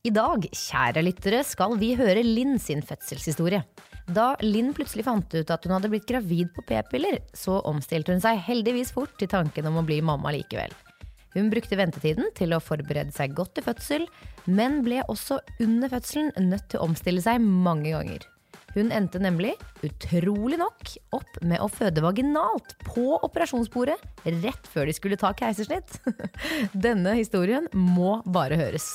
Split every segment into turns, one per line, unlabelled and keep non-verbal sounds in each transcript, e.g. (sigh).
I dag, kjære lyttere, skal vi høre Linn sin fødselshistorie. Da Linn plutselig fant ut at hun hadde blitt gravid på p-piller, så omstilte hun seg heldigvis fort til tanken om å bli mamma likevel. Hun brukte ventetiden til å forberede seg godt til fødsel, men ble også under fødselen nødt til å omstille seg mange ganger. Hun endte nemlig, utrolig nok, opp med å føde vaginalt på operasjonsbordet rett før de skulle ta keisersnitt. (laughs) Denne historien må bare høres.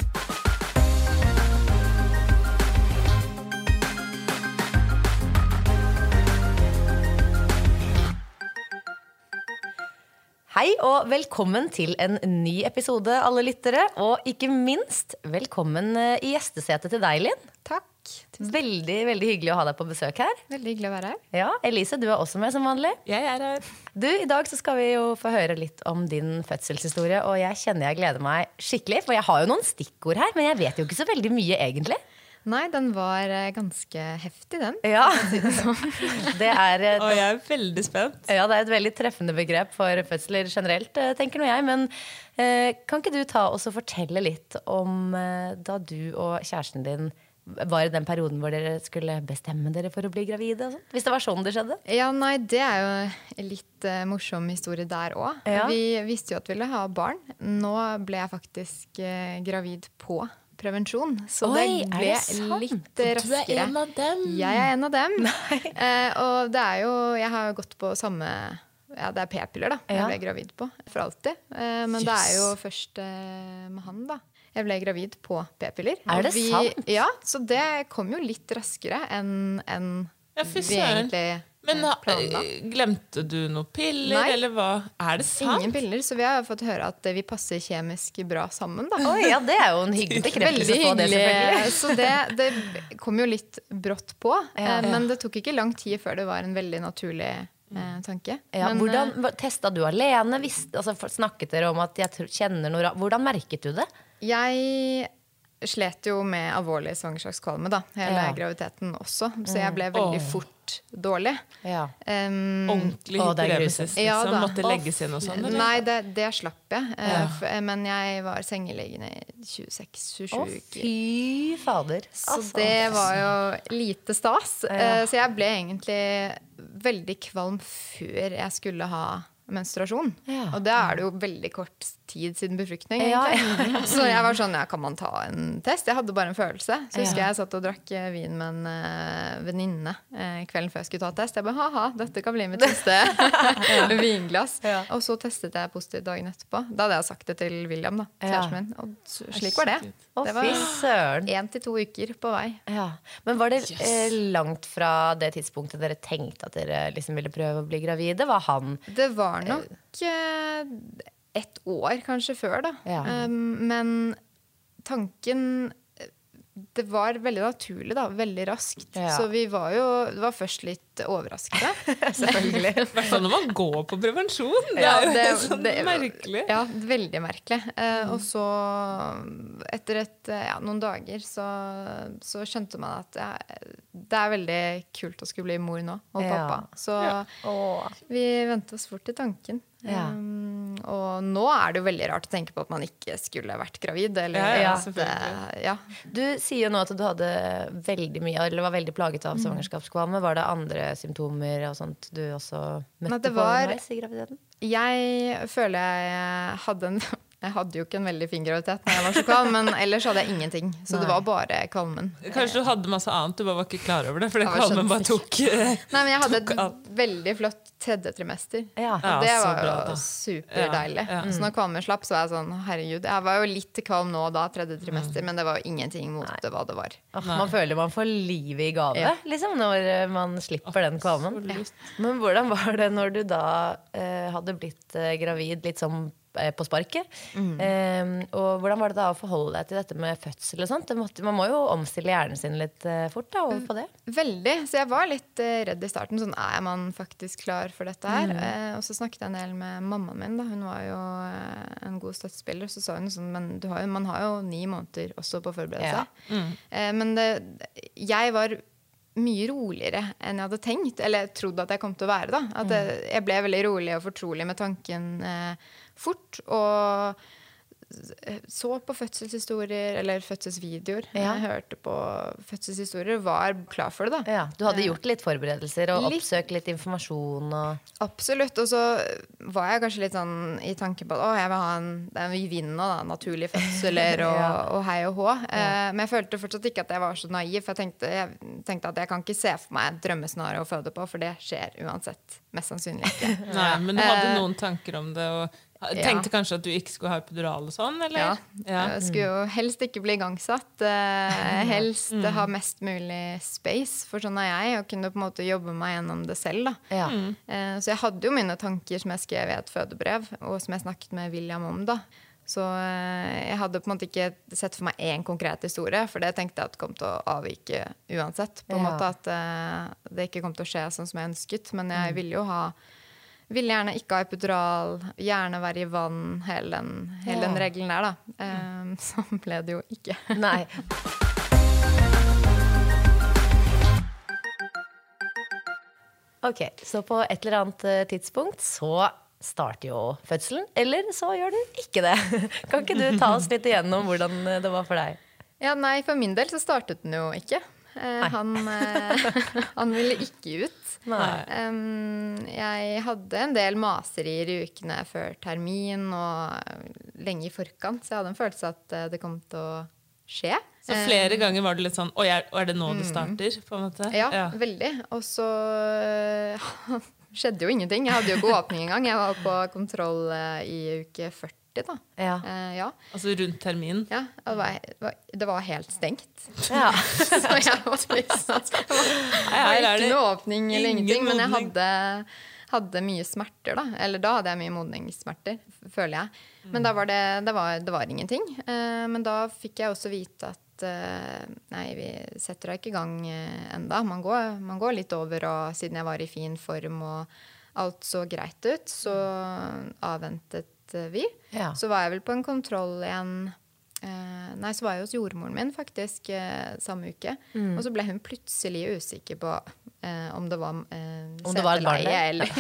Hei og velkommen til en ny episode, alle lyttere. Og ikke minst velkommen eh, i gjestesetet til deg, Linn.
Takk.
Veldig veldig hyggelig å ha deg på besøk her.
Veldig hyggelig å være her.
Ja, Elise, du er også med som vanlig.
Jeg er her.
Du, I dag så skal vi jo få høre litt om din fødselshistorie. Og jeg kjenner jeg gleder meg skikkelig, for jeg har jo noen stikkord her. Men jeg vet jo ikke så veldig mye, egentlig.
Nei, den var eh, ganske heftig, den.
Ja, (laughs) det er et,
Og jeg er veldig spent.
ja, det er et veldig treffende begrep for fødsler generelt, eh, tenker nå jeg. Men eh, kan ikke du ta oss og fortelle litt om eh, da du og kjæresten din var i den perioden hvor dere skulle bestemme dere for å bli gravide? Og? Hvis det var sånn det skjedde?
Ja, nei, det er jo en litt eh, morsom historie der òg.
Ja.
Vi visste jo at vi ville ha barn. Nå ble jeg faktisk eh, gravid på prevensjon, så
Oi,
det ble
det
litt raskere.
Du er en av dem.
Jeg er en av dem. (laughs) Eh, og det er jo Jeg har gått på samme ja, det er p-piller da,
Ja.
jeg ble gravid på. For alltid. Eh, men det er jo først eh, med han, da. Jeg ble gravid på p-piller.
Er
det
det sant?
Ja, så det kom jo litt raskere enn en
Ja,
vi egentlig
Men
eh, planla.
glemte du noen piller,
Nei.
eller hva? Er det sant?
Ingen piller, så vi har fått høre at eh, vi passer kjemisk bra sammen. da.
Oi, ja, Det er jo en hyggelig bekreftelse på det, selvfølgelig.
Så det, det kom jo litt brått på.
Ja.
eh, Men det tok ikke lang tid før det var en veldig naturlig eh, tanke.
Ja,
Men,
hvordan,
eh,
Testa du alene? Visst, altså, snakket dere om at jeg kjenner noe Hvordan merket du det?
Jeg slet jo med alvorlig svangerskapskvalme da, hele
Ja.
graviditeten også, så jeg ble veldig
oh.
fort dårlig.
Ja.
Um,
Ordentlig
Å, det er
hyperemesis,
Ja,
liksom? Måtte legges inn og sånn?
Nei, det, det slapp jeg. eh,
Ja.
f- Men jeg var sengeliggende i 26-27
Å,
uker.
fy fader.
Så
Altså.
det var jo lite stas.
Ja.
Eh, Så jeg ble egentlig veldig kvalm før jeg skulle ha menstruasjon.
Ja.
Og da er det jo veldig kort tid siden befruktning.
Ja,
ja. (laughs) Så jeg var sånn, ja, kan man ta en test? Jeg hadde bare en følelse. Så husker
jeg
jeg satt og drakk eh, vin med en uh, venninne uh, kvelden før jeg skulle ta test. Jeg bare, ha-ha, dette kan bli mitt neste (laughs) (laughs) vinglass. Og så testet jeg positivt dagen etterpå. Da hadde jeg sagt det til William, da, kjæresten min. Og slik var det. Det
var
én til to uker på vei.
Ja. Men var det yes. langt fra det tidspunktet dere tenkte at dere liksom ville prøve å bli gravide? Var han
Det var nok eh, et år kanskje før, da.
Ja.
Um, men tanken det var veldig naturlig, da. Veldig raskt.
Ja.
Så vi var jo Det var først litt overraskede. (laughs)
Selvfølgelig.
I hvert fall når man går på prevensjon. Det
Ja,
er jo
det- (laughs)
sånn
det-
merkelig.
Ja, veldig merkelig. Eh, Og så, etter et, ja, noen dager, så, så skjønte man at ja, det er veldig kult å skulle bli mor nå, og pappa. Så vi vendte oss fort til tanken.
Ja.
Um, og nå er det jo veldig rart å tenke på at man ikke skulle vært gravid. Eller
Ja, ja,
at, eh, ja.
Du sier jo nå at du hadde veldig mye, eller var veldig plaget av svangerskapskvalme. Var det andre symptomer og sånt du også møtte
Nei, var,
på underveis i graviditeten?
Jeg føler jeg hadde en Jeg hadde jo ikke en veldig fin graviditet når jeg var så kvalm, men ellers hadde jeg ingenting. Så det var bare kvalmen.
Kanskje du hadde masse annet, du bare var ikke klar over det. For det kvalmen bare tok eh, (laughs)
Nei, men jeg hadde et veldig flott tredje trimester.
Ja.
Og det var jo superdeilig.
Ja, ja.
Så når kvalmen slapp, så var jeg sånn herregud. Jeg var jo litt kvalm nå da, tredje trimester, men det var jo ingenting mot
Nei.
hva det var.
Åh, man føler man får livet i gave
Ja.
liksom, når eh, man slipper den kvalmen. Men hvordan var det når du da uh, hadde blitt uh, gravid litt sånn på sparket? Eh, og hvordan var det da å forholde deg til dette med fødsel og sånt? Det måtte, man må jo omstille hjernen sin litt eh, fort da, over på det.
Veldig. Så jeg var litt eh, redd i starten. Sånn, er man faktisk klar for dette her? Eh, og så snakket jeg en del med mammaen min. Da. Hun var jo eh, en god støttespiller. Så sa hun sånn Men du har jo, man har jo ni måneder også på å forberede
Ja.
Mm. Eh, men det, jeg var mye roligere enn jeg hadde tenkt, eller trodd at jeg kom til å være. da. At jeg, jeg ble veldig rolig og fortrolig med tanken eh, fort. Og så på fødselshistorier eller fødselsvideoer.
Ja.
Jeg hørte på fødselshistorier, var klar for det, da.
Ja, du hadde gjort litt forberedelser og
Litt.
oppsøkt litt informasjon og
Absolutt. Og så var jeg kanskje litt sånn i tanke på at å, jeg vil ha en, det er en vi vinner nå, da. Naturlige fødsler (laughs) og,
Ja.
og hei og hå. Eh, men jeg følte fortsatt ikke at jeg var så naiv. For jeg tenkte, jeg tenkte at jeg kan ikke se for meg et drømmescenario å føde på, for det skjer uansett. Mest sannsynlig ikke. (laughs)
Nei, men du hadde
Eh,
noen tanker om det, og. Tenkte kanskje at du ikke skulle ha epidural og sånn, eller?
Ja. Jeg skulle jo helst ikke bli igangsatt. Eh, (laughs) helst ha mest mulig space, for sånn er jeg, og kunne på en måte jobbe meg gjennom det selv.
ja.
Eh, Så jeg hadde jo mine tanker som jeg skrev i et fødebrev, og som jeg snakket med William om. da. Så eh, jeg hadde på en måte ikke sett for meg én konkret historie, for det tenkte jeg at kom til å avvike uansett. på en
Ja.
måte At det ikke kom til å skje sånn som jeg ønsket. Men jeg ville jo ha Ville gjerne ikke ha epidural, gjerne være i vann, hele den, hele den regelen der, da. Eh, (laughs) Sånn ble det jo ikke.
Nei. Ok, så på et eller annet eh, tidspunkt så starter jo fødselen, eller så gjør den ikke det. Kan ikke du ta oss litt igjennom hvordan eh, det var for deg?
Ja, nei, for min del så startet den jo ikke. Eh, han, (laughs) eh, (laughs) han ville ikke ut.
Nei.
Um, jeg hadde en del maserier i ukene før termin og lenge i forkant, så jeg hadde en følelse at eh, det kom til å skje.
Så flere ganger var det litt sånn Oi, er, det nå det starter? på en måte?
Ja, Ja, veldig. Og så eh, (laughs) skjedde jo ingenting. Jeg hadde jo ikke åpning engang. Jeg var på kontroll eh, i uke 40, da.
Ja.
Eh, ja.
Altså rundt termin.
ja det, var, det var- helt stengt.
Ja. (laughs)
Så jeg måtte liksom Det var ikke noe åpning eller ingenting, men jeg hadde, hadde mye smerter, da. Eller da hadde jeg mye modningssmerter, føler jeg. Men da var det, det, var, det var ingenting. Eh, men da fikk jeg også vite at eh, nei, vi setter deg ikke i gang eh, enda. Man går, man går litt over, og siden jeg var i fin form og alt så greit ut, så avventet eh, vi.
Ja.
Så var jeg vel på en kontroll igjen eh, Nei, så var jeg hos jordmoren min faktisk eh, samme uke.
Mm.
Og så ble hun plutselig usikker på eh, om det var eh,
Om det var
seteleie eller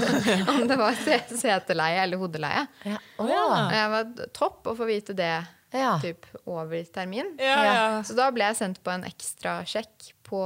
(laughs) Om det var seteleie eller hodeleie.
Ja. Å,
Og jeg var topp å få vite det
Ja.
typ over termin.
Ja, ja.
Så da ble jeg sendt på en ekstra sjekk på,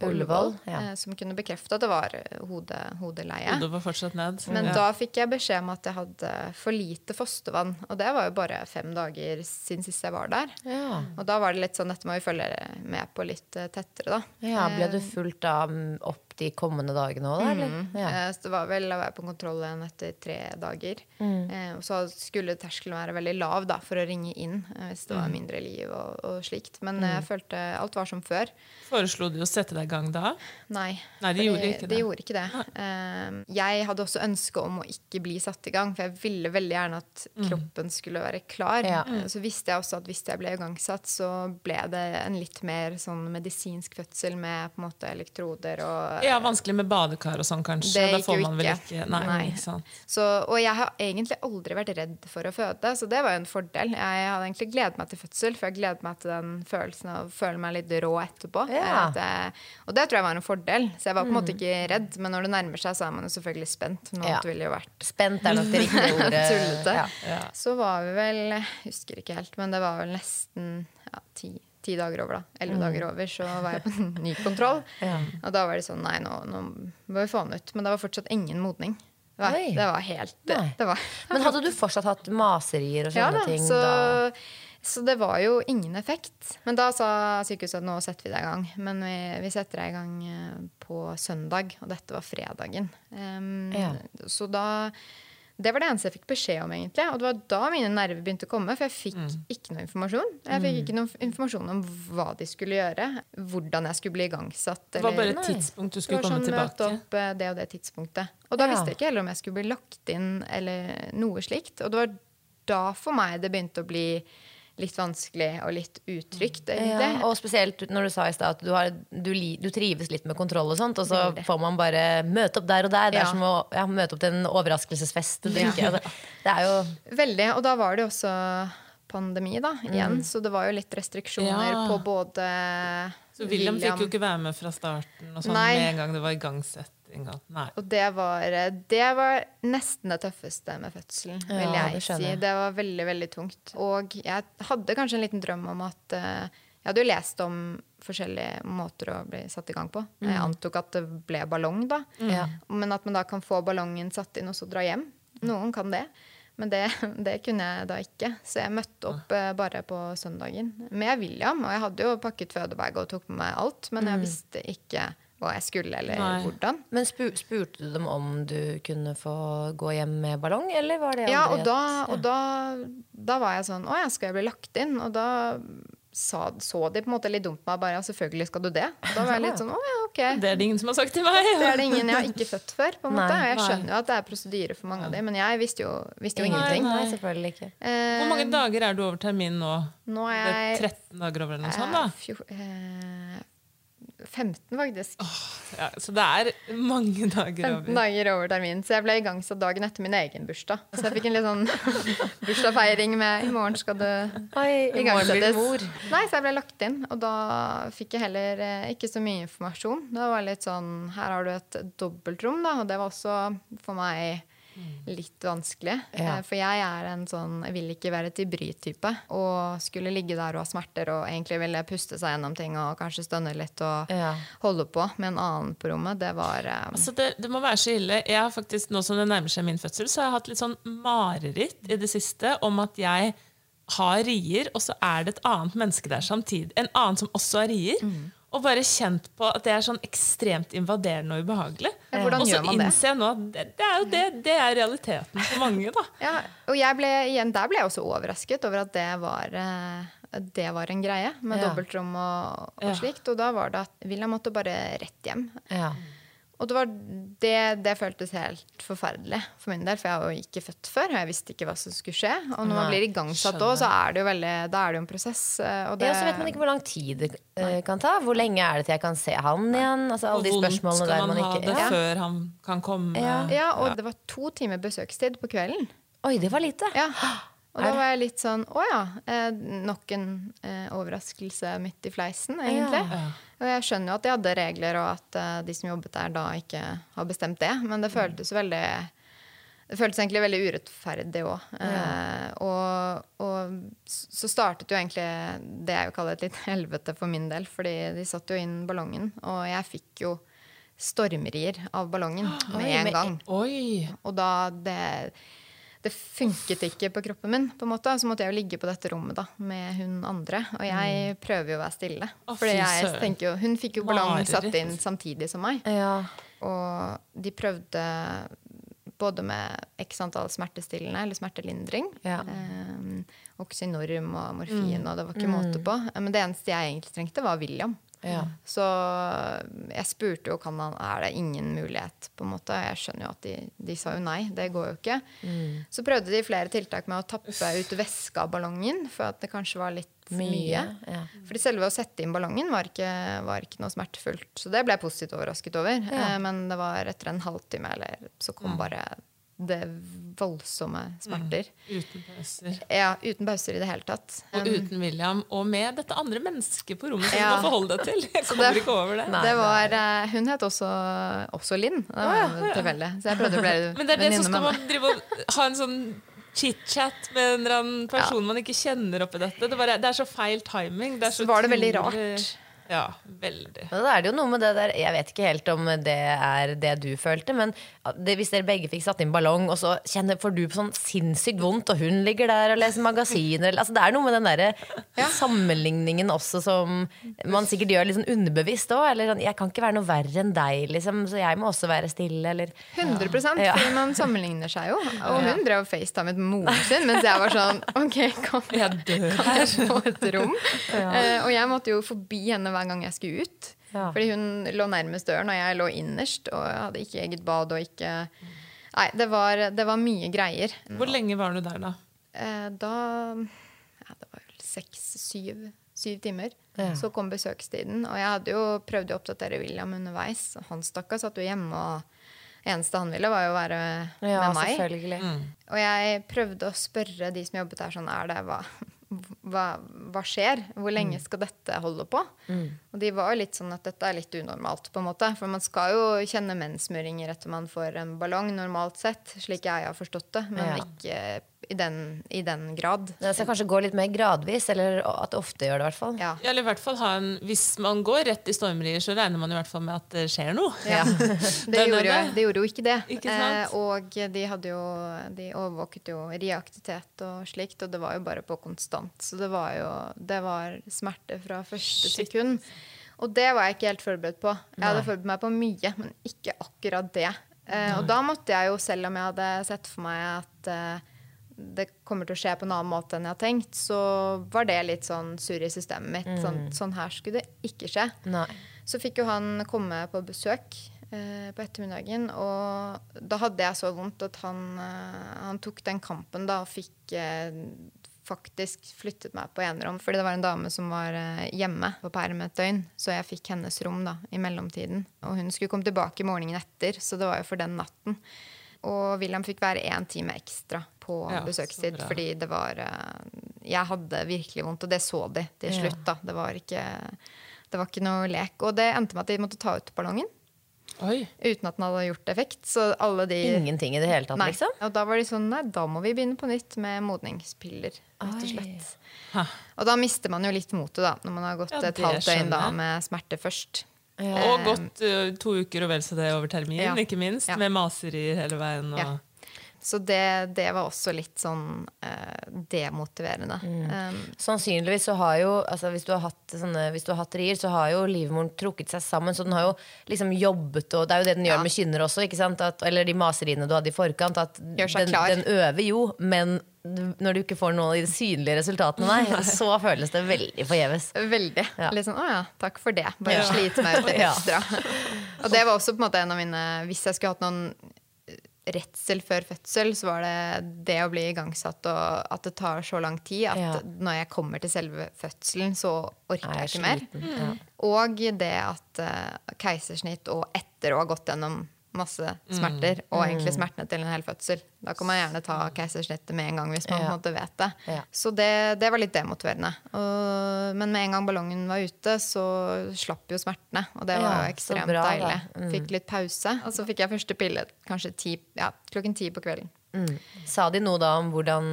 på
Ullevål,
Ullevål,
ja.
eh, som kunne bekrefte at det var eh, hode, hodeleie.
Hodet var fortsatt ned.
Men
ja.
da fikk jeg beskjed om at jeg hadde for lite fostervann. Og det var jo bare fem dager siden sist jeg var der.
Ja.
Og da var det litt sånn, dette må vi følge med på litt eh, tettere, da.
ja. Ble du
Eh,
fulgt da mm, opp de kommende dagene òg, da? Eller? Ja.
eh, Så det var vel å være på kontroll igjen etter tre dager.
Mm.
Eh, og så skulle terskelen være veldig lav da, for å ringe inn hvis det var
Mm.
mindre liv og, og slikt. Men mm. jeg følte alt var som før.
Foreslo foreslo de å sette deg i gang da?
Nei.
Nei, de gjorde ikke
de
det.
gjorde ikke det. Uh, jeg hadde også ønske om å ikke bli satt i gang, for jeg ville veldig gjerne at
Mm.
kroppen skulle være klar.
Ja.
Uh, Så visste jeg også at hvis jeg ble igangsatt, så ble det en litt mer sånn medisinsk fødsel med på en måte elektroder og
Ja, vanskelig med badekar og sånn, kanskje.
Det
da får man vel
ikke.
Nei,
Nei.
ikke sant.
Så, og jeg har egentlig aldri vært redd for å føde, så det var jo en fordel. Jeg hadde egentlig gledet meg til fødsel, for jeg gledet meg til den følelsen av å føle meg litt rå etterpå.
Ja.
At jeg, og det tror jeg var en fordel. Så jeg var på en
Mm.
måte ikke redd, men når det nærmer seg, så er man jo selvfølgelig spent. Noe
Ja.
ville jo vært
Spent er nok det riktige (laughs) ordet.
tullete.
Ja.
Så var vi vel Jeg husker ikke helt, men det var vel nesten ja, ti, ti dager over, da. Elleve dager over, så var jeg på en ny kontroll. Og da var det sånn Nei, nå, nå må vi få han ut. Men det var fortsatt ingen modning. Det var, det var helt det, det var,
Men hadde du fortsatt hatt maserier og sånne
ja, da,
ting?
så,
da?
Så det var jo ingen effekt. Men da sa sykehuset at nå setter vi deg i gang. Men vi, vi setter deg i gang eh, på søndag, og dette var fredagen. Um,
Ja.
Så da Det var det eneste jeg fikk beskjed om, egentlig. Og det var da mine nerver begynte å komme, for jeg fikk
Mm.
ikke noe informasjon. Jeg fikk ikke noe informasjon om hva de skulle gjøre, hvordan jeg skulle bli igangsatt.
Det var bare et tidspunkt du skulle komme
sånn møte
tilbake.
opp eh, det og det tidspunktet. Og da
Ja.
visste jeg ikke heller om jeg skulle bli lagt inn eller noe slikt. Og det var da for meg det begynte å bli litt vanskelig og litt utrygt.
Ja, og spesielt når du sa i stad at du, har, du, li, du trives litt med kontroll og sånt, og så får man bare møte opp der og der. Det er
Ja.
som å ja, møte opp til en overraskelsesfest. Altså, Det er jo
Veldig. Og da var det jo også pandemi, da, igjen. Så det var jo litt restriksjoner
Ja.
på både
Så William fikk jo ikke være med fra starten og sånn med en gang det var igangsetting. Og-
Og det var, det var nesten det tøffeste med fødselen, vil
Ja,
jeg
det
si. Det var veldig, veldig tungt. Og jeg hadde kanskje en liten drøm om at uh, Jeg hadde jo lest om forskjellige måter å bli satt i gang på. Jeg antok at det ble ballong, da.
Ja.
Men at man da kan få ballongen satt inn og så dra hjem. Noen kan det. Men det, (laughs) det kunne jeg da ikke. Så jeg møtte opp uh, bare på søndagen med William. Og jeg hadde jo pakket fødebag og tok med meg alt, men jeg visste ikke hva jeg skulle, eller
Nei.
hvordan.
Men spu, spurte du dem om du kunne få gå hjem med ballong, eller var det
Ja, og, da, og da, da var jeg sånn Å ja, skal jeg bli lagt inn? Og da sa, så de på en måte litt dumt på meg bare ja, selvfølgelig skal du det. Og da var jeg litt (laughs) sånn å ja, ok.
Det er det ingen som har sagt til meg.
Det er det ingen jeg har ikke født før. på en måte.
Nei,
Og jeg skjønner jo at det er prosedyre for mange av dem, men jeg visste jo, visste jo
Ingenting.
ingenting.
Nei, selvfølgelig ikke.
Eh,
Hvor mange dager er du over termin nå?
Nå
Det
er
er
jeg
13 dager over eller noe sånt? da?
eh, fjor- eh, 15, faktisk.
Ja, så det er mange dager
15
over.
dager over termin. Så jeg ble igangsatt dagen etter min egen bursdag. Så jeg fikk en litt sånn (laughs) bursdagsfeiring med 'i morgen skal du
Oi, i morgen blir mor.
Nei, så jeg ble lagt inn, og da fikk jeg heller eh, ikke så mye informasjon. Det var litt sånn Her har du et dobbeltrom, da, og det var også for meg litt vanskelig.
Ja.
Eh, For jeg er en sånn Jeg vil ikke være til bry-type. Og skulle ligge der og ha smerter og egentlig ville puste seg gjennom ting og kanskje stønne litt og
Ja.
holde på med en annen på rommet, det var um...
Altså det, det må være så ille. Jeg har faktisk, Nå som det nærmer seg min fødsel, så har jeg hatt litt sånn mareritt i det siste om at jeg har rier, og så er det et annet menneske der samtidig. En annen som også har rier.
Mm.
Og bare kjent på at det er sånn ekstremt invaderende og ubehagelig.
Ja,
og så innser jeg nå at det, det er jo det, det er realiteten for mange. da.
Ja, og jeg ble, igjen, der ble jeg også overrasket over at det var, eh, det var en greie med
Ja.
dobbeltrom og, og slikt. Og da var det at William måtte bare rett hjem.
Ja.
Og det, var det, det føltes helt forferdelig for min del, for jeg var jo ikke født før. Og jeg visste ikke hva som skulle skje. Og når man blir igangsatt òg, så er det jo veldig, da er det jo en prosess. eh, Og det,
ja, så vet man ikke hvor lang tid det Nei. kan ta. Hvor lenge er det til jeg kan se han igjen? Altså alle de spørsmålene
skal
der
man
man
ha det
ja.
før han kan komme.
Ja.
Ja, og det var to timer besøkstid på kvelden.
Oi, det var lite.
Ja. Og da var jeg litt sånn Å ja. Eh, nok en eh, overraskelse midt i fleisen, egentlig. Og jeg skjønner jo at de hadde regler, og at eh, de som jobbet der da ikke har bestemt det. Men det føltes veldig det føltes egentlig veldig urettferdig òg. Eh, og, og så startet jo egentlig det jeg vil kalle et litt (laughs) helvete for min del. Fordi de satte jo inn ballongen, og jeg fikk jo stormrier av ballongen (gasps) med
Oi,
en gang.
Oi!
Og da det, det funket ikke på kroppen min, på en måte. Så måtte jeg jo ligge på dette rommet da, med hun andre. Og jeg prøver jo å være stille.
For
jeg tenker jo, Hun fikk jo ballong satt inn samtidig som meg.
Ja.
Og de prøvde både med x antall smertestillende eller smertelindring.
Ja.
Eh, Oxynorm og morfin, og det var ikke måte på. Men det eneste jeg egentlig trengte, var William.
Ja.
Så jeg spurte jo kan han, er det ingen mulighet. på en måte. Jeg skjønner jo at de, de sa jo nei. Det går jo ikke.
Mm.
Så prøvde de flere tiltak med å tappe ut væske av ballongen, for at det kanskje var litt mye.
Mye, ja.
Fordi selve å sette inn ballongen var ikke, var ikke noe smertefullt. Så det ble jeg positivt overrasket over. Ja. Men det var etter en halvtime eller så kom bare det voldsomme smerter.
Uten pauser.
Ja, uten pauser i det hele tatt.
Og uten William, og med dette andre mennesket på rommet som
Ja.
du må forholde deg til. Jeg kommer
det-
ikke over det.
det var, eh, hun het også, også Linn. Det var jo tilfeldig. Så jeg prøvde å bli venninne (laughs) med
Men det er det,
som
skal man drive og ha en sånn chit-chat med en eller annen person man ikke kjenner oppi dette. Det, bare, det er så feil timing. Det er så
Så var det veldig rart.
Ja, veldig.
Men da er det jo noe med det der Jeg vet ikke helt om det er det du følte, men det, hvis dere begge fikk satt inn ballong, og så kjenner, får du på sånn sinnssykt vondt, og hun ligger der og leser magasiner eller- altså Det er noe med den derre sammenligningen også som man sikkert gjør litt sånn underbevisst òg. Eller sånn Jeg kan ikke være noe verre enn deg, liksom, så jeg må også være stille, eller
100
Ja.
fordi man sammenligner seg jo. Og hun drev og facetimet moren sin, mens jeg var sånn (laughs) OK, kan
Jeg
kan jeg få et rom? Eh, og jeg måtte jo forbi henne hver gang jeg skulle ut.
Ja.
Fordi hun lå nærmest døren, og jeg lå innerst. Og hadde ikke eget bad og ikke Nei, det var, det var mye greier.
Hvor lenge var du der, da?
Eh, da ja, Det var vel seks-syv syv timer. Så kom besøkstiden. Og jeg hadde jo prøvd å oppdatere William underveis. Han stakkar satt jo hjemme, og eneste han ville, var jo å være
Ja,
med meg.
selvfølgelig.
Og jeg prøvde å spørre de som jobbet der, sånn er det hva, hva, hva skjer? Hvor lenge skal dette holde på? Og de var jo litt sånn at dette er litt unormalt, på en måte. For man skal jo kjenne menssmuringer etter man får en ballong, normalt sett. Slik jeg har forstått det. Men
Ja.
ikke i den, i den grad.
Det skal kanskje gå litt mer gradvis, eller at det ofte gjør det, i hvert fall.
Ja.
Ja, eller i hvert fall ha en, Hvis man går rett i stormrier, så regner man i hvert fall med at det skjer noe.
Ja. (laughs) Det, gjorde jo,
det.
det gjorde jo ikke det.
Ikke sant?
Eh, og de, hadde jo, de overvåket jo reaktivitet og slikt, og det var jo bare på konstant. Så det var jo det var smerte fra første
Shit.
sekund. Og det var jeg ikke helt forberedt på. Jeg hadde forberedt meg på mye, men ikke akkurat det. Eh, og da måtte jeg jo, selv om jeg hadde sett for meg at eh, det kommer til å skje på en annen måte enn jeg har tenkt, så var det litt sånn surr i systemet mitt. Sånn, sånn her skulle det ikke skje.
Nei.
Så fikk jo han komme på besøk eh, på ettermiddagen, og da hadde jeg så vondt at han, eh, han tok den kampen da og fikk eh, faktisk flyttet meg på enerom. Fordi det var en dame som var eh, hjemme på perm et døgn, så jeg fikk hennes rom da i mellomtiden. Og hun skulle komme tilbake morgenen etter, så det var jo for den natten. Og William fikk være én time ekstra på
Ja,
besøkstid, fordi det var eh, Jeg hadde virkelig vondt, og det så de til
Ja.
slutt. da. Det var ikke det var ikke noe lek. Og det endte med at de måtte ta ut ballongen
Oi.
uten at den hadde gjort effekt. Så alle de
Ingenting i det hele tatt,
Nei.
liksom?
Og da var de sånn Nei, da må vi begynne på nytt med modningspiller, rett og slett.
Ha.
Og da mister man jo litt motet, da, når man har gått
Ja,
et halvt døgn da med smerte først.
Og gått uh, to uker og vel så det over termin,
Ja.
ikke minst.
Ja.
Med maserier hele veien. Og,
Ja. Så det, det var også litt sånn uh, demotiverende.
Mm.
Um,
Sannsynligvis så har jo altså hvis, du har hatt sånne, hvis du har hatt rier, så har jo livmoren trukket seg sammen. Så den har jo liksom jobbet, og det er jo det den gjør
Ja.
med kynner også. Ikke sant? At, eller de maseriene du hadde i forkant. At den, den øver jo, men når du ikke får noen av de synlige resultatene, nei, så føles det veldig forgjeves.
Veldig.
Ja.
Litt sånn 'Å ja, takk for det'. Bare
Ja.
slite meg ut litt (laughs)
Ja.
ekstra. Og det var også på en måte en av mine Hvis jeg skulle hatt noen redsel før fødsel, så var det det å bli igangsatt og at det tar så lang tid at
Ja.
når jeg kommer til selve fødselen, så orker
Er
jeg ikke mer.
Mm.
Og det at uh, keisersnitt og etter å ha gått gjennom masse smerter, og egentlig smertene til en hel fødsel. Da kan man gjerne ta keisersnittet med en gang hvis man på en måte vet det.
Ja.
Så det, det var litt demotiverende. Og, men med en gang ballongen var ute, så slapp jo smertene. Og det var
Ja,
ekstremt
bra,
deilig.
Mm.
Fikk litt pause. Og så fikk jeg første pille kanskje ti, ja, klokken ti på kvelden.
Mm. Sa de noe da om hvordan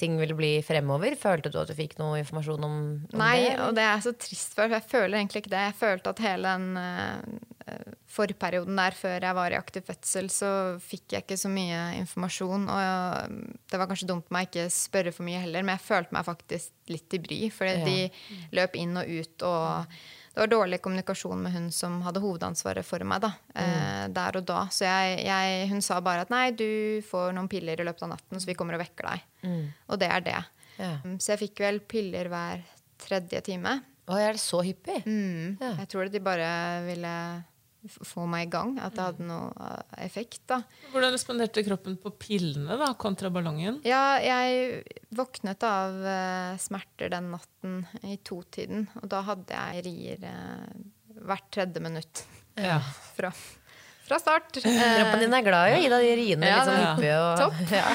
ting ville bli fremover? Følte du at du fikk noe informasjon om, om
Nei,
det? Nei,
og det er så trist, for jeg føler egentlig ikke det. Jeg følte at hele den eh, forperioden der før jeg var i aktiv fødsel, så fikk jeg ikke så mye informasjon. Og det var kanskje dumt meg ikke spørre for mye heller, men jeg følte meg faktisk litt i bry. Fordi
Ja.
de løp inn og ut, og det var dårlig kommunikasjon med hun som hadde hovedansvaret for meg da, mm. der og da. Så jeg, jeg, hun sa bare at nei, du får noen piller i løpet av natten, så vi kommer og vekker deg. Og det er det.
Ja.
Mm, Så jeg fikk vel piller hver tredje time.
Å, er det så hyppig?
Mm.
Ja.
Jeg tror de bare ville få meg i gang. At det hadde noe eh, effekt. da.
Hvordan responderte kroppen på pillene da, kontra ballongen?
Ja, jeg våknet av uh, smerter den natten i totiden. Og da hadde jeg rier uh, hvert tredje minutt
Ja. (laughs)
fra, fra start.
Kroppen din er glad i å gi deg de riene
Ja,
det-
Og,
Topp. (laughs)
Ja.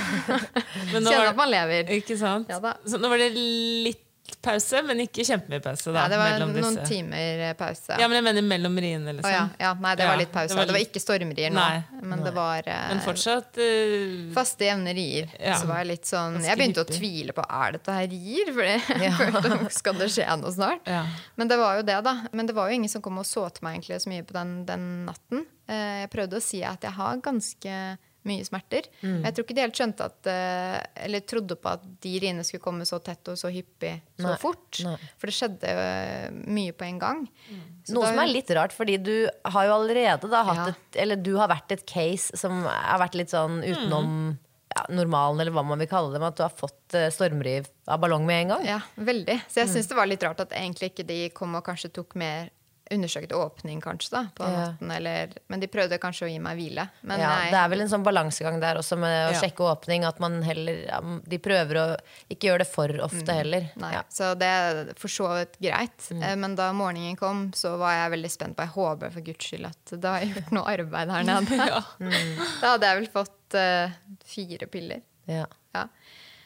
Men
Kjenne at man lever.
ikke sant?
Ja da.
Så nå var det litt pause, men ikke kjempemye pause. Da,
Ja, det var noen
disse.
timer eh, pause.
Ja, men jeg mener mellom riene, liksom.
ja, ja, nei, det var litt pause.
det
Det
var
var, ikke stormrier nå,
Nei,
men det var eh,
Men fortsatt uh...
faste, jevne rier.
Ja.
Så var jeg litt sånn Jeg begynte å tvile på er dette her rier, for jeg (laughs) følte skal det skje noe snart. Men det var jo det, da. Men det var jo ingen som kom og så til meg egentlig så mye på den, den natten. Eh, Jeg prøvde å si at jeg har ganske mye smerter.
Mm.
Jeg tror ikke de helt skjønte at eh, Eller trodde på at de riene skulle komme så tett og så hyppig så
Nei,
fort.
nei.
For det skjedde eh, mye på en gang. Mm.
Noe
da-
som er litt rart, fordi du har jo allerede da hatt
Ja.
et Eller du har vært et case som har vært litt sånn utenom
Mm.
ja, normalen, eller hva man vil kalle det, med at du har fått uh, stormriv av ballong med en gang.
Ja, veldig. Så
Mm.
jeg syns det var litt rart at egentlig ikke de kom og kanskje tok mer undersøket åpning, kanskje, da, på
Ja.
natten. Eller, men de prøvde kanskje å gi meg hvile. Men
ja,
nei.
det er vel en sånn balansegang der også med å
Ja.
sjekke åpning. At man heller ja, De prøver å ikke gjøre det for ofte heller.
Mm. Nei,
Ja. Mm.
Så det er for så vidt greit. Mm. Men da morgenen kom, så var jeg veldig spent på Jeg håper for guds skyld at da har gjort noe arbeid her nede. (laughs)
Ja. (laughs)
Da hadde jeg vel fått uh, fire piller.
Ja.
Ja.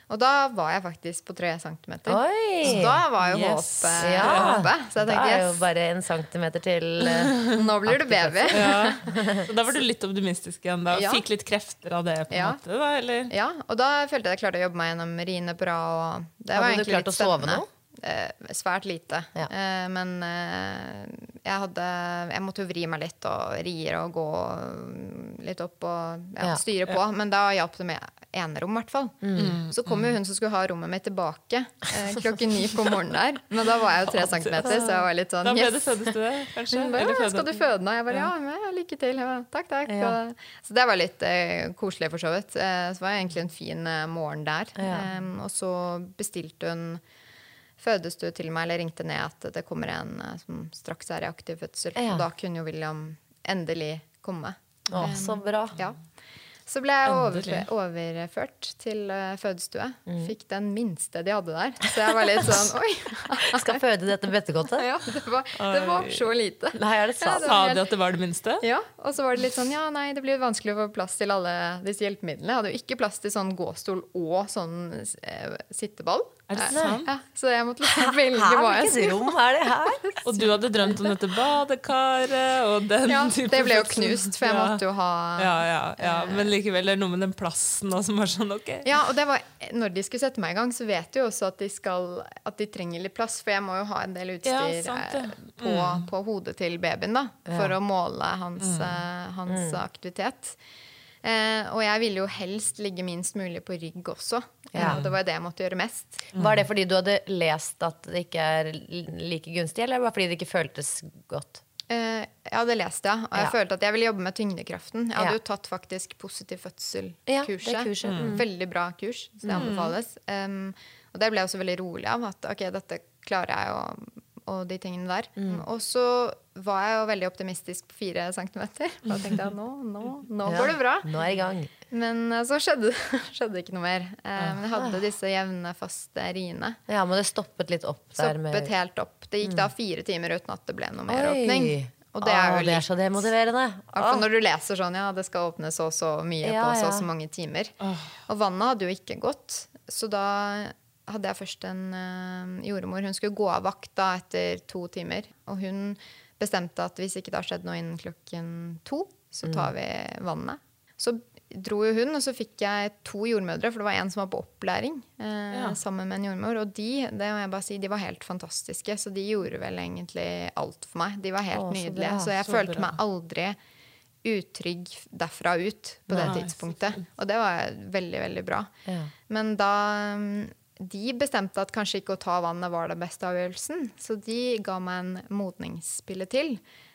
Og da var jeg faktisk på tre centimeter.
Oi!
Så da var jo
Yes.
håpet
Ja.
oppe. Så jeg
Da
tenkte
er jo
yes,
bare en centimeter til Uh,
nå blir du baby.
Ja. (laughs) Så da var du litt optimistisk igjen. da
Ja.
Fikk litt krefter av det, på en
Ja.
måte? da, eller?
Ja, og da følte jeg at jeg klarte å jobbe meg gjennom riene bra. Og det var
Hadde du
egentlig
klart
litt
å sove
spennende. Eh, svært lite.
Ja.
Eh, men eh, jeg hadde Jeg måtte jo vri meg litt og rier og gå mm, litt opp og ja,
Ja.
styre på. Men da hjalp det med enerom, i hvert fall.
Mm.
Så kom jo hun som skulle ha rommet mitt tilbake eh, klokken ni på morgenen der. Men da var jeg jo tre centimeter, så jeg var litt sånn
Da ble det fødestue, kanskje?
Ja, skal du føde nå? Jeg bare, ja, ja lykke til. Ja, takk, takk.
Ja.
Og, så det var litt eh, koselig, for så vidt. Eh, så det egentlig en fin eh, morgen der.
Ja.
Em, og så bestilte hun fødestue til meg, eller ringte ned at det kommer en eh, som straks er i aktiv fødsel.
Ja.
Og da kunne jo William endelig komme.
Å, så bra.
Ja. Så ble jeg overført til fødestue. fødestue. Fikk den minste de hadde der. Så jeg var litt (laughs) sånn oi!
Skal føde dette bøttekottet? (laughs)
Ja, det var, det var så lite.
Nei, er det sant?
Ja, det
Sa de at det var det minste?
Ja, og så var det litt sånn Ja, nei, det blir vanskelig å få plass til alle disse hjelpemidlene. Jeg hadde jo ikke plass til sånn gåstol og sånn eh, sitteball.
Er det
Eh,
sant?
Ja, så jeg måtte liksom velge
Her,
hva jeg skulle
rom er det her? (laughs)
Og du hadde drømt om dette badekaret og den
ja,
type
Det ble jo knust, for jeg
Ja.
måtte jo ha
ja, ja, ja, Men likevel, det er noe med den plassen og som var sånn, ok.
Ja, og det var, når de skulle sette meg i gang, så vet de jo også at de, skal, at de trenger litt plass. For jeg må jo ha en del utstyr
Ja, sant
eh, på, på hodet til babyen da, for å måle hans, mm. hans aktivitet. Eh, og jeg ville jo helst ligge minst mulig på rygg også.
Ja.
Og det var det jeg måtte gjøre mest.
Var det fordi du hadde lest at det ikke er like gunstig, eller var det fordi det ikke føltes godt?
Eh, jeg hadde lest det, og jeg
Ja.
følte at jeg ville jobbe med tyngdekraften. Jeg hadde
Ja.
jo tatt faktisk positiv fødsel-kurset.
mm.
Veldig bra kurs, så det anbefales. Um, og det ble jeg også veldig rolig av. At ok, dette klarer jeg, og, og de tingene der.
Mm.
Og så var jeg jo veldig optimistisk på fire centimeter. Da tenkte jeg nå, nå, nå
Ja,
går det bra.
Nå er jeg i gang.
Men eh, så skjedde, (laughs) skjedde ikke noe mer. Eh, men jeg hadde disse jevne, faste riene.
Ja, men det stoppet litt opp der med
Stoppet helt opp. Det gikk da fire timer uten at det ble noe mer
Oi.
åpning. Og det er jo litt
det er så demotiverende.
Altså når du leser sånn, ja, det skal åpnes så og så mye
Ja,
på så
ja.
så mange timer. Og vannet hadde jo ikke gått. Så da hadde jeg først en uh, jordmor. Hun skulle gå av vakt da etter to timer. Og hun bestemte at hvis ikke det har skjedd noe innen klokken to, så tar vi vannet. Så dro jo hun, og så fikk jeg to jordmødre, for det var en som var på opplæring eh,
Ja.
sammen med en jordmor. Og de det må jeg bare si, de var helt fantastiske, så de gjorde vel egentlig alt for meg. De var helt
Å, så
nydelige. så jeg
så
følte
bra.
meg aldri utrygg derfra ut på
Nei, det
tidspunktet. Og det var veldig, veldig bra.
Ja.
Men da mm, De bestemte at kanskje ikke å ta vannet var den beste avgjørelsen, så de ga meg en modningspille til.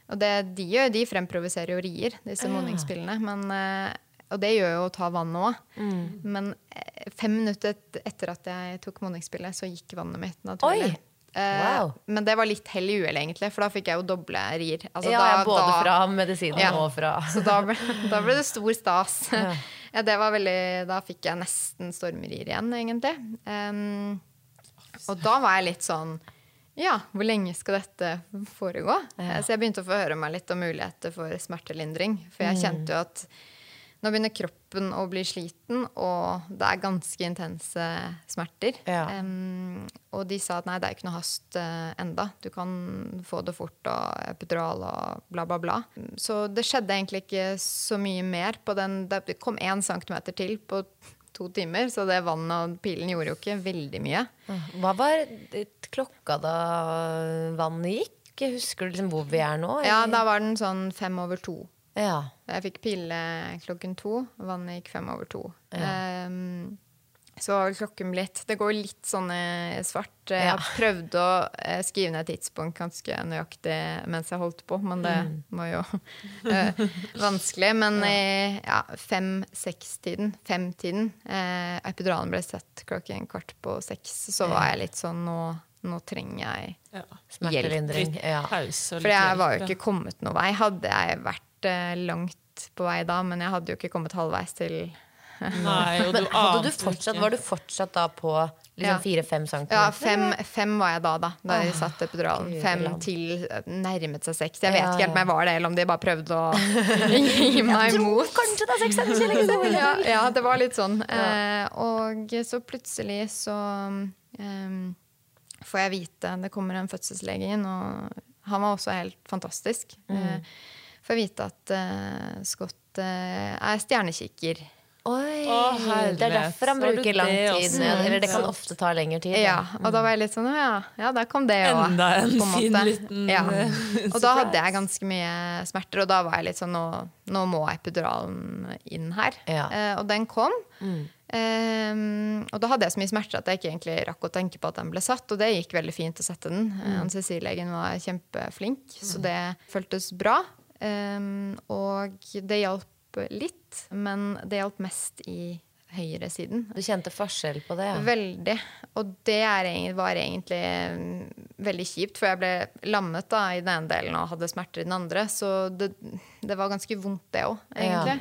Og det de gjør, de fremprovoserer jo rier, disse modningspillene. Men, eh, og det gjør jo å ta vannet òg. Men eh, fem minutter etter at jeg tok modningspillet, så gikk vannet mitt naturlig. Eh,
Wow.
Men det var litt hell i uhell, egentlig, for da fikk jeg jo doble rier. Altså,
ja,
da-
både
da-
fra medisinen
Ja.
og fra
Så da ble, da ble det stor stas. Ja. Det var veldig, da fikk jeg nesten stormerier igjen, egentlig. Um, og da var jeg litt sånn Ja, hvor lenge skal dette foregå? Ja. Så jeg begynte å få høre meg litt om muligheter for smertelindring. For jeg kjente jo at nå begynner kroppen å bli sliten, og det er ganske intense smerter.
Ja.
Um, og de sa at nei, det er ikke noe hast uh, enda. Du kan få det fort og epidural og bla, bla, bla. Så det skjedde egentlig ikke så mye mer på den. Det kom én centimeter til på to timer, så det vannet og pilen gjorde jo ikke veldig mye.
Hva var det- klokka da vannet gikk? Husker du liksom hvor vi er nå?
Ja, da var den sånn fem over to.
Ja.
Jeg fikk pille klokken to. Vannet gikk fem over to. Ehm, så var vel klokken blitt Det går litt sånn svart. Jeg
Ja.
prøvde å eh, skrive ned et tidspunkt ganske nøyaktig mens jeg holdt på, men det
Mm.
var jo (laughs) eh, vanskelig. Men i ja, fem-seks-tiden, femtiden eh, Epiduralen ble sett klokken kvart på seks, så var jeg litt sånn Nå, nå trenger jeg
Ja. hjelp.
Ja.
For jeg var jo ikke kommet noen vei. Hadde jeg vært eh, langt på vei da, men jeg hadde jo ikke kommet halvveis til.
Nei, og (laughs)
Men
du
hadde du fortsatt, var du fortsatt da på liksom fire-fem centimeter?
Ja, fem, fem var jeg da, da. Da jeg satt epiduralen. Fem til eh, nærmet seg seks. Jeg vet
Ja,
ikke helt om jeg var det, eller om de bare prøvde å (laughs) gi meg mot.
Kanskje det er seks centimeter? (laughs)
Ja, ja, det var litt sånn. Eh, og så plutselig så eh, får jeg vite Det kommer en fødselslege inn, og han var også helt fantastisk. Eh, får jeg vite at uh, Scott uh, er stjernekikker.
Oi,
Å,
det er derfor han bruker lang tid. Eller det kan ofte ta lengre tid.
Ja, og da var jeg litt sånn Ja, ja der kom det òg.
Enda en fin liten,
ja.
eh, (laughs)
Og da hadde jeg ganske mye smerter, og da var jeg litt sånn Nå, nå må epiduralen inn her.
Ja.
Eh, og den kom.
Mm.
Eh, og da hadde jeg så mye smerter at jeg ikke egentlig rakk å tenke på at den ble satt, og det gikk veldig fint å sette den.
Mm.
Anestesilegen var kjempeflink, så det føltes bra. Eh, og det hjalp litt, men det hjalp mest i høyresiden.
Du kjente forskjell på det? Ja.
Veldig. Og det er, var egentlig mm, veldig kjipt, for jeg ble lammet da, i den ene delen og hadde smerter i den andre. Så det, det var ganske vondt, det òg, egentlig.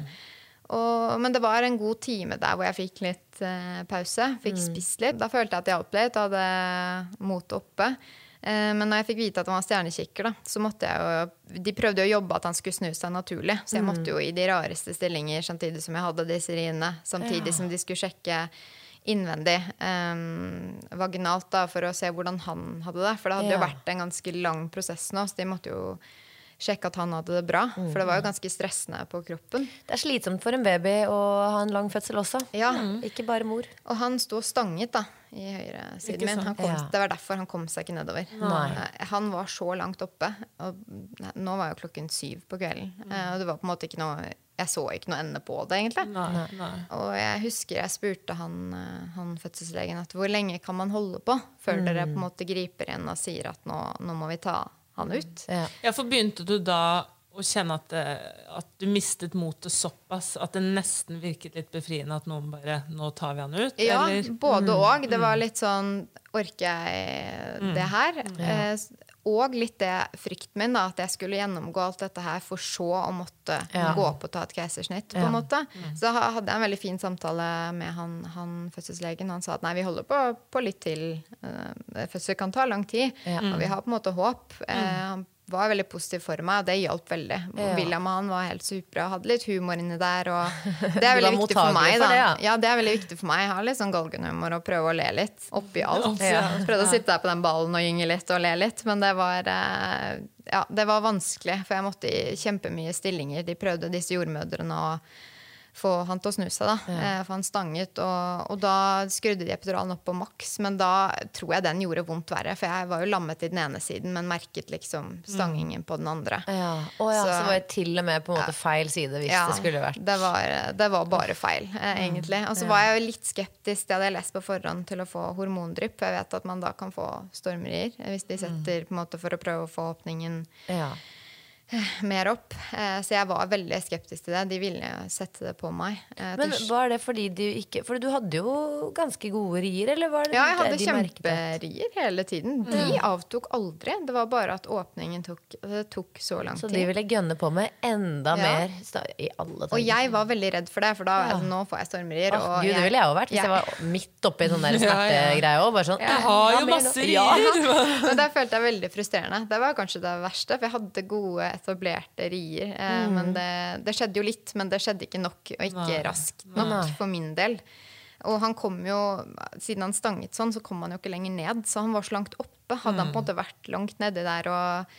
Og, men det var en god time der hvor jeg fikk litt uh, pause. Fikk spist litt. Da følte jeg at det hjalp litt. Hadde motet oppe. Eh, men når jeg fikk vite at han var stjernekikker, da, så måtte jeg jo De prøvde jo å jobbe at han skulle snu seg naturlig, så jeg måtte jo i de rareste stillinger samtidig som jeg hadde disse riene. Samtidig som de skulle sjekke innvendig, um, vaginalt, da, for å se hvordan han hadde det. For det hadde jo vært en ganske lang prosess nå, så de måtte jo sjekke at han hadde det bra. For det var jo ganske stressende på kroppen.
Det er slitsomt for en baby å ha en lang fødsel også.
Ja.
Ikke bare mor.
Og han sto og stanget da, i høyresiden min. Han kom,
Ja.
Det var derfor han kom seg ikke nedover.
Nei.
Eh, Han var så langt oppe. Og nå var jo klokken syv på kvelden. Mm. Og det var på en måte ikke noe Jeg så ikke noe ende på det, egentlig.
Nei, nei.
Og jeg husker jeg spurte han, eh, han fødselslegen at hvor lenge kan man holde på før dere på en måte griper inn og sier at nå, nå må vi ta han ut.
Ja.
Ja, for begynte du da å kjenne at, det, at du mistet motet såpass at det nesten virket litt befriende at noen bare Nå tar vi han ut?
Ja,
eller?
både og. Det var litt sånn Orker jeg det her? Eh, og litt det frykten min, da, at jeg skulle gjennomgå alt dette her for så å måtte
Ja.
gå opp og ta et keisersnitt. på
Ja.
en måte. Så da hadde jeg en veldig fin samtale med han, han fødselslegen. Han sa at nei, vi holder på, på litt til. Eh, fødsel kan ta lang tid,
Ja.
og vi har på en måte håp. Eh, han var veldig positiv for meg, og det hjalp veldig.
Ja.
William han var helt super, og hadde litt humor inni der. Og (laughs) det er veldig viktig for meg.
for det, ja.
Ja, det er veldig viktig for meg. Jeg har litt sånn galgenhumor og prøve å le litt oppi alt.
Ja.
Prøvde å sitte der på den ballen og gynge litt og le litt, men det var, eh, ja, det var vanskelig, for jeg måtte i kjempemye stillinger. De prøvde, disse jordmødrene, å få han til å snu seg, da. Eh, For han stanget, og, og da skrudde de epiduralen opp på maks, men da tror jeg den gjorde vondt verre, for jeg var jo lammet i den ene siden, men merket liksom stangingen på den andre.
Ja. Oh, ja, så,
Så-
det var til og med på en måte feil side hvis
Ja,
det skulle vært
det var, det var bare feil, eh, egentlig. Og så var jeg jo litt skeptisk, det hadde jeg lest på forhånd, til å få hormondrypp. For jeg vet at man da kan få stormerier eh, hvis de setter på en måte for å prøve å få åpningen
ja.
Mer opp. Eh, så jeg var veldig skeptisk til det. De ville sette det på meg. Eh,
Men var det fordi du ikke For du hadde jo ganske gode rier, eller var det
ja, jeg hadde
de
kjemperier hele tiden. De avtok aldri. Det var bare at åpningen tok Det tok så lang tid.
Så de ville gønne på med enda
Ja.
mer i alle
Og jeg var veldig redd for det, for da altså, nå får jeg
stormrier.
Og
Gud, det ville jeg òg vært hvis
Ja.
jeg var midt oppi sånn der (laughs)
Ja, ja.
smertegreie òg. Bare sånn
Jeg har jo masse rier!
Ja. (laughs)
Men det følte jeg veldig frustrerende. Det var kanskje det verste. For jeg hadde gode, etablerte rier. Eh, Men det, det skjedde jo litt, men det skjedde ikke nok, og ikke
Nei.
raskt nok
Nei.
for min del. Og han kom jo, siden han stanget sånn, så kom han jo ikke lenger ned. Så han var så langt oppe. Hadde han på en måte vært langt nedi der og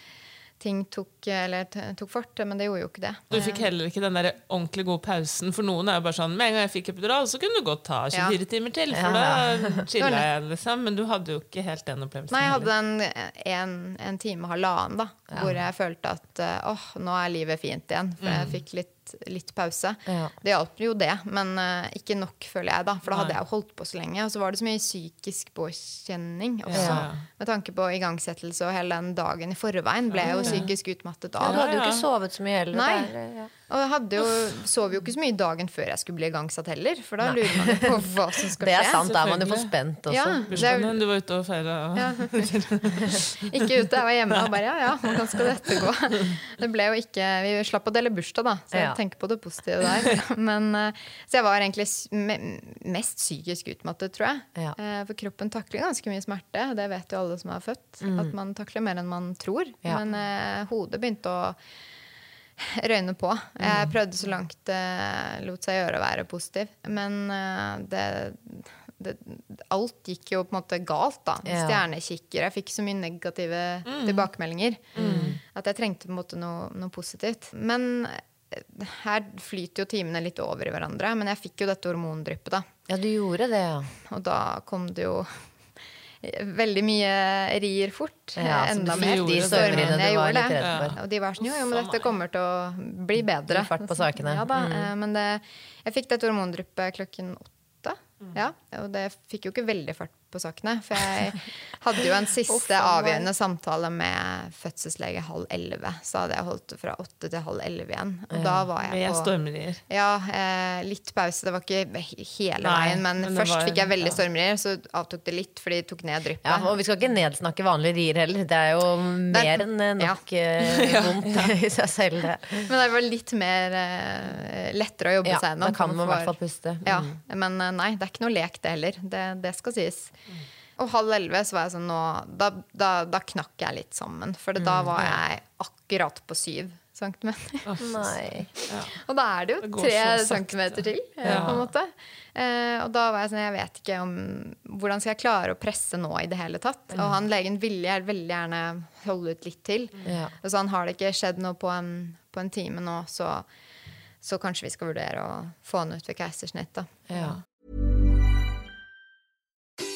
ting tok, eller, tok fart, men det gjorde jo ikke det.
Du fikk heller ikke den der ordentlig gode pausen. For noen er jo bare sånn Med en gang jeg fikk epidural, så kunne du godt ta 24
Ja.
timer til. For da (laughs) chilla jeg, liksom. Men du hadde jo ikke helt den opplevelsen.
Nei, jeg hadde en, en, en time, halvannen, da, hvor jeg følte at eh, åh, nå er livet fint igjen. For jeg fikk litt, litt pause.
Ja.
Det hjalp jo det, men uh, ikke nok, føler jeg, da. For da hadde
Nei.
jeg jo holdt på så lenge. Og så var det så mye psykisk påkjenning også.
Ja.
Med tanke på igangsettelse og hele den dagen i forveien ble jeg jo psykisk utmattet
Du hadde jo ikke sovet så mye heller.
Nei.
der, ja.
Og jeg hadde jo, sov jo ikke så mye dagen før jeg skulle bli igangsatt heller. For da lurer man på hva som skal skje. (laughs)
Det er sant, da er man jo for spent også.
Ja, er,
Bursdagen din, du var ute og feira. (laughs)
Ikke ute, jeg var hjemme og bare ja, ja, hvordan skal dette gå? (laughs) Det ble jo ikke, Vi slapp å dele bursdag, da, så jeg
Ja.
tenker på det positive der. Men, eh, så jeg var egentlig mest psykisk utmattet, tror jeg.
Ja.
Eh, For kroppen takler ganske mye smerte. Det vet jo alle som er født. At man takler mer enn man tror.
Mm. Ja.
Men eh, hodet begynte å (laughs) røyne på.
Mm.
Jeg prøvde så langt det lot seg gjøre å være positiv. Men eh, det, det Alt gikk jo på en måte galt, da.
Ja.
Stjernekikker. Jeg fikk så mye negative tilbakemeldinger at jeg trengte på en måte noe, noe positivt. Men eh, her flyter jo timene litt over i hverandre. Men jeg fikk jo dette hormondryppet, da.
Ja, du gjorde det, ja.
Og da kom det jo veldig mye rir fort.
Ja,
Enda
du
mer.
de
stormene. Jeg gjorde det. Og de var sånn jo, jo, men dette kommer til å bli bedre.
Fart på sakene.
Ja da,
Mm.
eh, Men det, jeg fikk dette hormondryppet klokken åtte.
Mm.
Ja, og det fikk jo ikke veldig fart på sakene. For jeg hadde jo en (laughs) siste
Uff,
avgjørende samtale med fødselslege halv elleve. Så hadde jeg holdt fra åtte til halv elleve igjen. Og da var jeg på ja, eh, litt pause. Det var ikke hele
Nei,
veien, men,
men
først
var-
fikk jeg veldig
ja.
stormrier, så avtok det litt for de tok ned dryppet.
Ja, og vi skal ikke nedsnakke vanlige rier heller. Det er jo mer enn nok eh, (laughs) vondt (laughs) i seg selv, det.
Men det var litt mer eh, lettere å jobbe
Ja,
seg
da
gjennom.
kan man i hvert fall puste.
Ja,
Mm.
men eh, nei, det er ikke noe lek det heller. Det, det skal sies. Og halv elleve så var jeg sånn nå Da, da, da knakk jeg litt sammen. For da
Mm,
var jeg akkurat på syv centimeter.
Nei.
Og da er det jo
Det
tre centimeter til,
Ja.
på en måte. Eh, og da var jeg sånn, jeg vet ikke om Hvordan skal jeg klare å presse nå i det hele tatt? Og han legen ville jeg veldig gjerne holde ut litt til.
Ja.
Og så han har det ikke skjedd noe på en, på en time nå, så, så kanskje vi skal vurdere å få han ut ved keisersnitt, da.
Ja.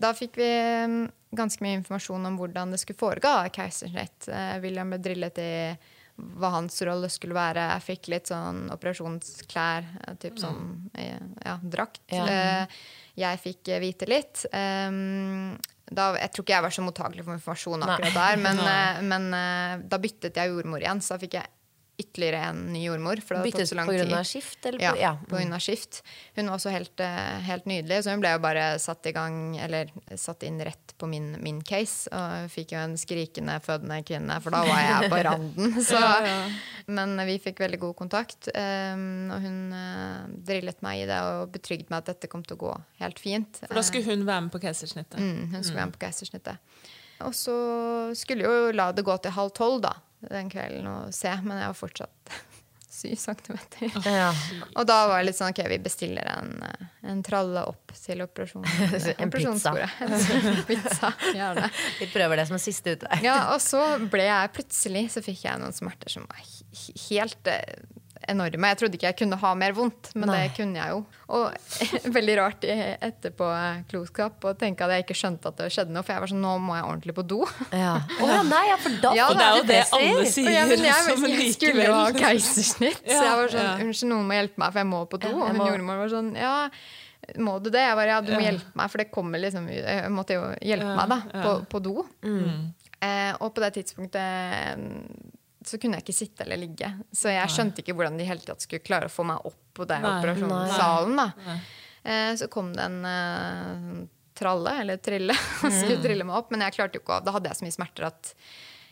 Da fikk vi mm, ganske mye informasjon om hvordan det skulle foregå. Keisersnitt. Eh, William ble drillet i hva hans rolle skulle være. Jeg fikk litt sånn operasjonsklær, eh, typ sånn eh, ja, drakt.
Ja.
Jeg fikk vite litt. Da, jeg tror ikke jeg var så mottagelig for informasjon akkurat der, men, (laughs) men da byttet jeg jordmor igjen, så da fikk jeg ytterligere en ny jordmor. For det hadde
Byttet
tatt så lang
på grunn
tid.
av skift? Eller
Ja,
på, ja.
på grunn av skift. Hun var også helt, eh, helt nydelig, så hun ble jo bare satt i gang, eller satt inn rett på min, min case. Og fikk jo en skrikende fødende kvinne, for da var jeg på (laughs) randen. Så. Men vi fikk veldig god kontakt, um, og hun eh, drillet meg i det og betrygget meg at dette kom til å gå helt fint.
For da skulle hun være med på keisersnittet.
Mm, hun skulle være med på keisersnittet. Og så skulle jo la det gå til halv tolv da, den kvelden og se, men jeg var fortsatt (laughs) syv centimeter.
Ja.
Og da var det litt sånn ok, vi bestiller en, eh, en tralle opp til operasjonen. (laughs)
En
operasjonsbordet. (laughs) En pizza, gjerne.
Vi prøver det som en siste utvei.
Ja, og så ble jeg plutselig så fikk jeg noen smerter som var helt eh, enorme. Jeg trodde ikke jeg kunne ha mer vondt, men
Nei.
det kunne jeg jo. Og (laughs) veldig rart i etterpåklokskap å tenke at jeg ikke skjønte at det skjedde noe, for jeg var sånn nå må jeg ordentlig på do.
Ja. (laughs) Å ja, nei, ja, for da
Ja,
det er jo det
det
alle
Og
sier.
ja, men jeg, men jeg skulle jo ha keisersnitt, så jeg var sånn. Unnskyld, noen må hjelpe meg, for jeg må på do. Og hun jordmor var sånn Ja, må du det? Jeg bare ja, du må hjelpe meg, for det kommer liksom Jeg måtte jo hjelpe meg, da, på, på do.
Mm.
Eh, og på det tidspunktet mm, så kunne jeg ikke sitte eller ligge. Så jeg skjønte ikke hvordan de hele tatt skulle klare å få meg opp på den
Nei.
operasjonssalen.
Nei.
Eh, så kom det en eh, tralle, eller trille, og (laughs)
Mm.
skulle trille meg opp. Men jeg klarte jo ikke å, da hadde jeg så mye smerter at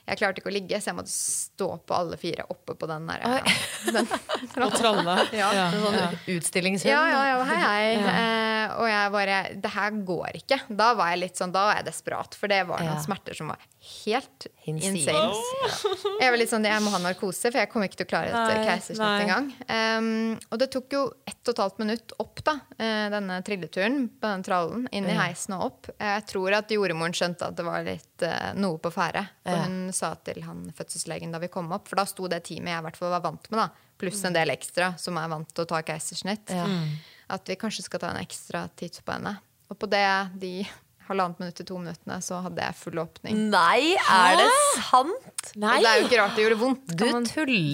jeg klarte ikke å ligge, så jeg måtte stå på alle fire oppe på den der.
Ja,
Den, (laughs)
Og tralle. (laughs)
Ja.
Ja,
En sånn
ja.
utstillingshund.
ja, ja, ja, hei, hei. Eh, og jeg bare Det her går ikke. Da var jeg litt sånn, da var jeg desperat, for det var noen
Ja.
smerter som var helt
Hinsides.
insane. Jeg var litt sånn, jeg må ha narkose, for jeg kommer ikke til å klare et keisersnitt engang. Um, og det tok jo ett og et halvt minutt opp, da, eh, denne trilleturen på den trallen. Inn i heisen og opp. Jeg tror at jordmoren skjønte at det var litt uh, noe på ferde. For hun sa til han fødselslegen da vi kom opp, for da sto det teamet jeg i hvert fall var vant med, da, pluss en del ekstra som er vant til å ta keisersnitt, at vi kanskje skal ta en ekstra titt på henne. Og på det, de halvannet minutt til to minuttene, så hadde jeg full åpning.
Nei, er det sant?
Nei!
Og det er jo ikke rart det gjorde vondt.
Du
kan man-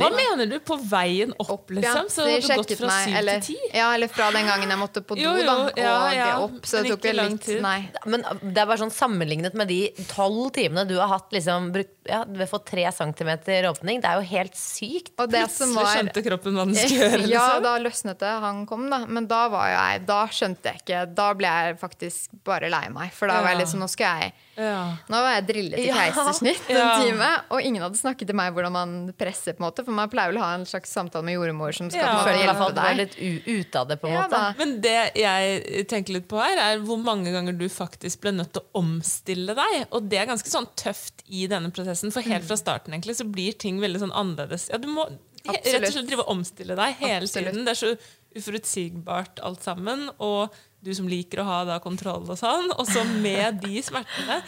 Hva mener du? På veien opp, liksom? Så
de
har du gått fra syv til ti?
Ja, eller fra den gangen jeg måtte på do,
Jo, jo,
da, og
ja, ja,
det opp. Så det tok
ikke lang tid.
Nei.
Men det er bare sånn sammenlignet med de tolv timene du har hatt liksom, brukt, ja, du har fått tre centimeter åpning. Det er jo helt sykt.
Og det
Plutselig
var
skjønte kroppen hva den skulle gjøre. (laughs)
Ja,
Liksom.
da løsnet det. Han kom, da. Men da var jo jeg Da skjønte jeg ikke. Da ble jeg faktisk bare lei meg. For da var jeg
Ja.
liksom Nå skal jeg
Ja.
Nå var jeg drillet i
Ja.
en time, og ingen hadde snakket til meg hvordan man presser. på en måte For man pleier vel å ha en slags samtale med jordmor som skal
Ja.
måte
i hvert fall
hjelpe deg.
litt u ute av det, på en
Ja,
måte.
da.
Men det jeg tenker litt på her, er hvor mange ganger du faktisk ble nødt til å omstille deg. Og det er ganske sånn tøft i denne prosessen, for helt fra starten egentlig så blir ting veldig sånn annerledes. Ja, du må Absolutt. rett og slett drive og omstille deg hele
Absolutt.
tiden. Det er så uforutsigbart alt sammen. Og du som liker å ha da kontroll og sånn. Og så med de smertene.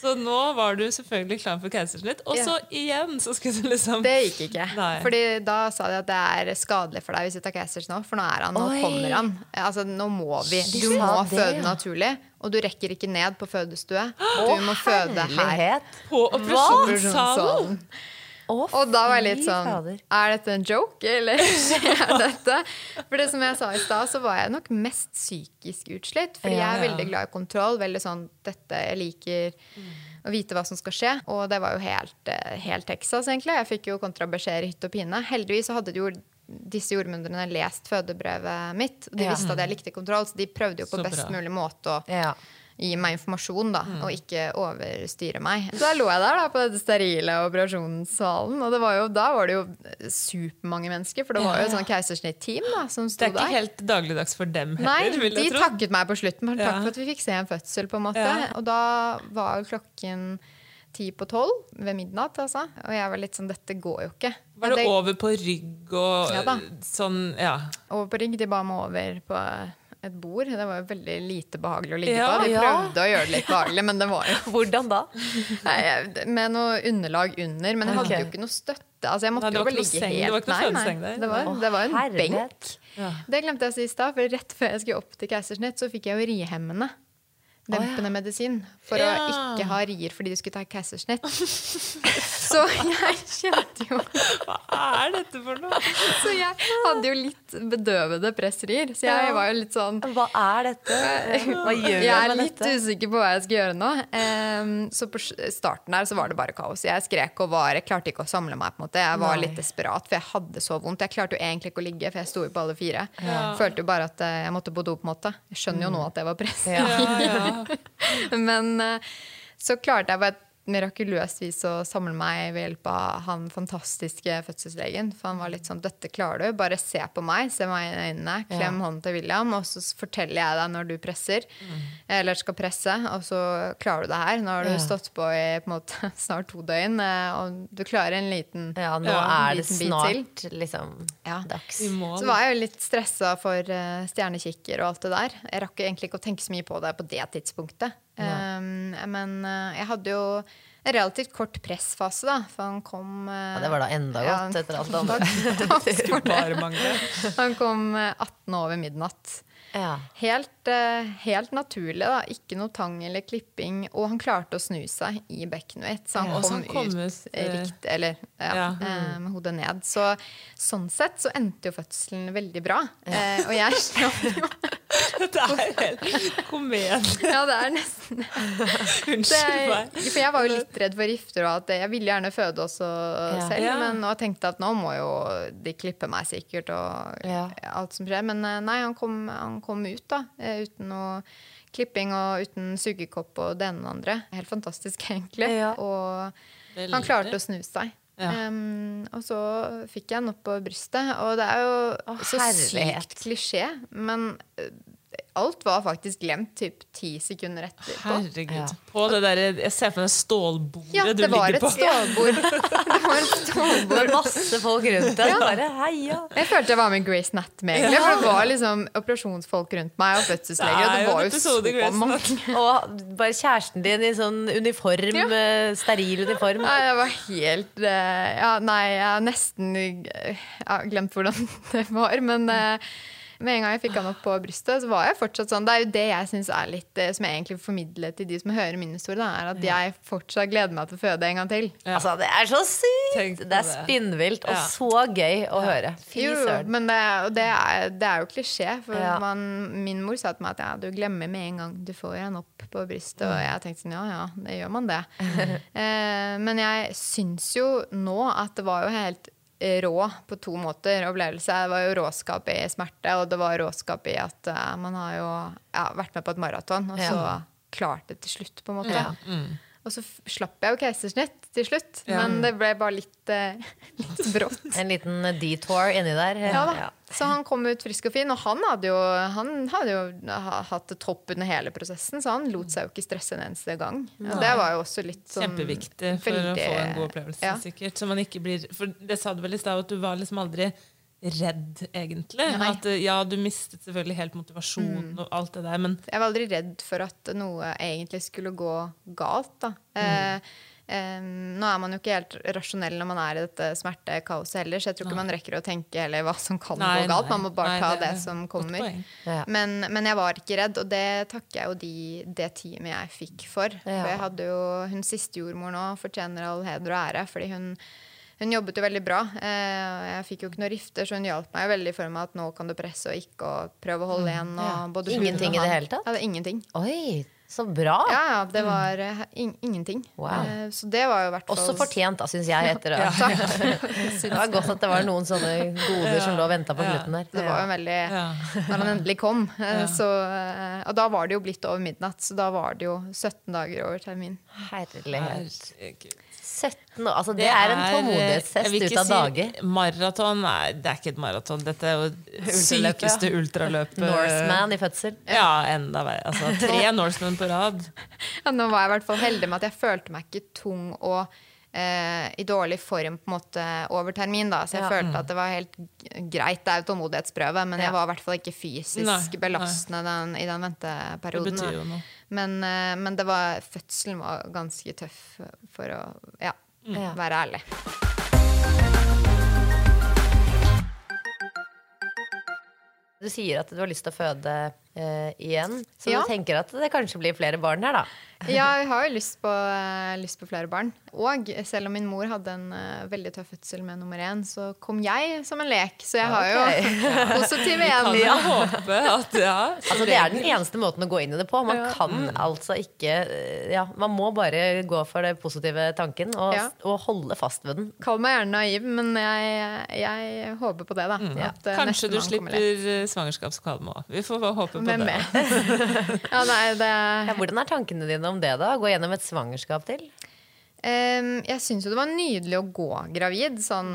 Så nå var du selvfølgelig klar for keisersnitt. Og så igjen så skulle du liksom
Det gikk ikke.
Nei.
Fordi da sa de at det er skadelig for deg hvis du tar keisers nå, for nå er han, nå
Oi.
kommer han. Altså, nå må vi. Du må
det,
føde
ja.
naturlig, og du rekker ikke ned på fødestue. Du må føde her.
På operasjonssalen.
Å,
Og da var jeg litt sånn
fader.
Er dette en joke, eller (laughs) skjer dette? For det som jeg sa i stad, så var jeg nok mest psykisk utslitt. Fordi
Ja.
jeg er veldig glad i kontroll. Veldig sånn dette Jeg liker å vite hva som skal skje. Og det var jo helt, eh, helt Texas, egentlig. Jeg fikk jo kontrabeskjeder i hytt og pine. Heldigvis så hadde jo disse jordmødrene lest fødebrevet mitt. Og de
Ja.
visste at jeg likte kontroll, så de prøvde jo på best mulig måte å
Ja.
Gi meg informasjon, da, og ikke overstyre meg. Så da lå jeg der da, på dette sterile operasjonssalen, og det var jo, da var det jo supermange mennesker, for det var jo et sånn keisersnitt-team da, som
Det er ikke
der.
helt dagligdags for dem
Nei,
heller, vil
de
tro.
takket meg på slutten. Men takk for at vi fikk se en fødsel, på en måte.
Ja.
Og da var klokken ti på tolv ved midnatt, altså. Og jeg var litt sånn Dette går jo ikke.
Var det
Det-
over på rygg og
Ja
sånn Ja.
over på rygg. De ba meg over på et bord. Det var jo veldig lite behagelig å ligge
Ja,
på. De
ja.
prøvde å gjøre det litt behagelig, men det var jo (laughs)
Hvordan da?
Med noe underlag under, men jeg hadde
okay.
jo ikke noe støtte. Altså, jeg måtte
Nei, det
jo bare ligge
seng, det
helt
var ikke noe
Nei, nei. Det var, det var en
herlighet.
benk. Det glemte jeg å si i stad, for rett før jeg skulle opp til keisersnitt, så fikk jeg jo rihemmende dempende medisin for
Ja.
å ikke ha rier fordi du skulle ta keisersnitt. (laughs) Så jeg kjente jo
Hva er dette for noe? (laughs)
Så jeg hadde jo litt bedøvede pressrier. Så jeg var jo litt sånn
Hva er dette? (laughs) Hva gjør
jeg
jeg
er litt
dette?
usikker på hva jeg skal gjøre nå. Ehm, så på starten her så var det bare kaos. Jeg skrek og var Jeg klarte ikke å samle meg. på en måte Jeg var
Nei.
litt desperat, for jeg hadde så vondt. Jeg klarte jo egentlig ikke å ligge, for jeg sto jo på alle fire. Følte jo bare at eh, jeg måtte på do. på en måte Jeg skjønner jo nå at det var press.
Ja.
Ja, ja. (laughs)
Men eh, så klarte jeg på et mirakuløst vis å samle meg ved hjelp av han fantastiske fødselslegen. For han var litt sånn 'Dette klarer du. Bare se på meg. Se meg i øynene. Klem hånden til William, og så forteller jeg deg når du presser. Eller skal presse, og så klarer du det her. Nå har du
Ja.
stått på i på måte, (laughs) snart to døgn, eh, og du klarer en liten
Ja, nå
Ja,
er det snart liksom
Ja.
dags.
Så var jeg jo litt stressa for eh, stjernekikker og alt det der. Jeg rakk egentlig ikke å tenke så mye på det på det tidspunktet. Um, men eh, jeg hadde jo en relativt kort pressfase, da. For han kom eh,
Ja, det var da enda
ja,
godt etter alt det (laughs) andre.
takk- takk (laughs) det. Han kom eh, 18 over midnatt.
Ja.
Helt, helt naturlig, da. Ikke noe tang eller klipping. Og han klarte å snu seg i bekkenet mitt, så han
Ja.
Kom
han kom
ut
ut,
eh, eller, ja,
ja.
eh, med hodet ned. Så sånn sett så endte jo fødselen veldig bra. Eh, og jeg slapp jo (laughs) (laughs)
Det er helt komedie.
Ja, det er nesten. (laughs)
Unnskyld meg.
For jeg var jo litt redd for rifter, og at jeg ville gjerne føde også selv.
Ja.
Men og tenkte at nå må jo de klippe meg sikkert, og
Ja.
alt som skjer. Men eh, nei, han kom, han kom ut, da. eh, Uten noe klipping og uten sugekopp og det ene og det andre. Helt fantastisk, egentlig.
Ja.
Og han klarte å snu seg.
Ja.
Um, og så fikk jeg den opp på brystet, og det er jo
Å,
så
herlighet.
sykt klisjé, men eh, alt var faktisk glemt typ ti sekunder etterpå.
Herregud.
Ja.
På det der, jeg ser for meg stålbordet
Ja,
du
det var
ligger på.
stålbord. (laughs) Det var et stålbord.
Med masse folk rundt deg. Bare heia.
Jeg følte jeg var med i Grace med. egentlig. For det var liksom operasjonsfolk rundt meg og fødselsleger. Og
Det
det var jo så mange. (laughs)
Og bare kjæresten din i sånn uniform,
Ja.
eh, steril uniform.
Nei, det var helt eh, Ja, nei, jeg har nesten eh, glemt hvordan (laughs) det var. Men med en gang jeg fikk han opp på brystet, så var jeg fortsatt sånn. Det er jo det jeg syns er litt eh, Som jeg egentlig formidler til de som hører min historie, er at jeg fortsatt gleder meg til å føde en gang til.
Altså, det er så sykt! Det er spinnvilt og
Ja.
så gøy å høre. Fy
Jo,
søren.
men det, og det, er, det er jo klisjé. For
Ja.
man, min mor sa til meg at ja, du glemmer med en gang du får en opp på brystet. Og jeg tenkte sånn, ja ja, det gjør man det. (laughs) eh, men jeg syns jo nå at det var jo helt rå på to måter opplevelse. Det var jo råskap i smerte, og det var råskap i at uh, man har jo ja, vært med på et maraton, og så
Ja.
klarte det til slutt, på en måte.
Ja.
Og så slapp jeg jo keisersnitt til slutt,
Ja.
men det ble bare litt, uh, (laughs) litt brått.
En liten detour inni der.
Ja da. Så han kom ut frisk og fin, og han hadde jo, han hadde jo hatt det topp under hele prosessen, så han lot seg jo ikke stresse en eneste gang. Og det var jo også litt sånn
Kjempeviktig for å få en god opplevelse.
Ja.
sikkert Så man ikke blir For det sa du vel i stad, at du var liksom aldri redd, egentlig.
Nei.
At ja, du mistet selvfølgelig helt motivasjonen og alt det der, men
Jeg var aldri redd for at noe egentlig skulle gå galt. Da. Mm. eh, nå er man jo ikke helt rasjonell når man er i dette smertekaoset heller, så jeg tror ikke man rekker å tenke heller hva som kan
Nei,
gå galt. Man må bare
Nei,
ta
det
det, som kommer.
Ja.
Men, men jeg var ikke redd, og det takker jeg jo de, det teamet jeg fikk for.
Ja.
For jeg hadde jo Hun siste jordmor nå fortjener all heder og ære, fordi hun hun jobbet jo veldig bra. Eh, jeg fikk jo ikke noen rifter, så hun hjalp meg veldig for meg at nå kan du presse og ikke, og prøve å holde igjen. Og både
Ingenting i det hele tatt?
Ja, det er ingenting.
Oi, så bra!
Ja, ja, det var uh, in ingenting.
Wow.
Eh, så det var jo hvert fall
Også fortjent, da, syns jeg. Etter (laughs) å- (laughs) Det var godt at det var noen sånne goder som lå og venta på
Ja.
slutten der.
Det var jo veldig
Ja. (laughs)
Når han endelig kom. eh, Så, eh, og da var det jo blitt over midnatt, så da var det jo 17 dager over termin.
Herlighet.
Herregud.
17 år. Altså, det, er en tålmodighetstest ut av
si
dager.
Maraton Nei, det er ikke et maraton. Dette er jo det
ja.
sykeste ultraløpet.
Norseman i fødsel.
Ja, enda verre. Altså, tre Norseman på rad. (laughs)
Ja, nå var jeg i hvert fall heldig med at jeg følte meg ikke tung og eh, i dårlig form på en måte over termin. da, Så jeg
Ja.
følte at det var helt greit. Det er jo tålmodighetsprøve, men
Ja.
jeg var i hvert fall ikke fysisk
Nei, nei.
belastende den, i den
Det
venteperioden.
betyr jo noe.
Men, eh, men det var, fødselen var ganske tøff, for å ja,
mm.
være ærlig.
Du sier at du har lyst til å føde
eh, igjen. Så
Ja.
du tenker at det kanskje blir flere barn her, da? (laughs)
Ja, jeg har jo lyst på, uh, lyst på flere barn. Og selv om min mor hadde en uh, veldig tøff fødsel med nummer én, så kom jeg som en lek. Så jeg har jo (laughs) positive
Kan
igjen.
jo håpe at ja,
Altså, det er den eneste måten å gå inn i det på. Man kan altså ikke Ja, man må bare gå for den positive tanken og,
Ja.
og holde fast ved den.
Kall meg gjerne naiv, men jeg, jeg håper på det, da. At, eh,
Kanskje du slipper svangerskapskvalme òg. Vi får håpe på
Hvem
det. (laughs)
ja, nei, det
Ja, hvordan er tankene dine om det, da? Gå gjennom et svangerskap til?
Um, Jeg syns jo det var nydelig å gå gravid. Sånn,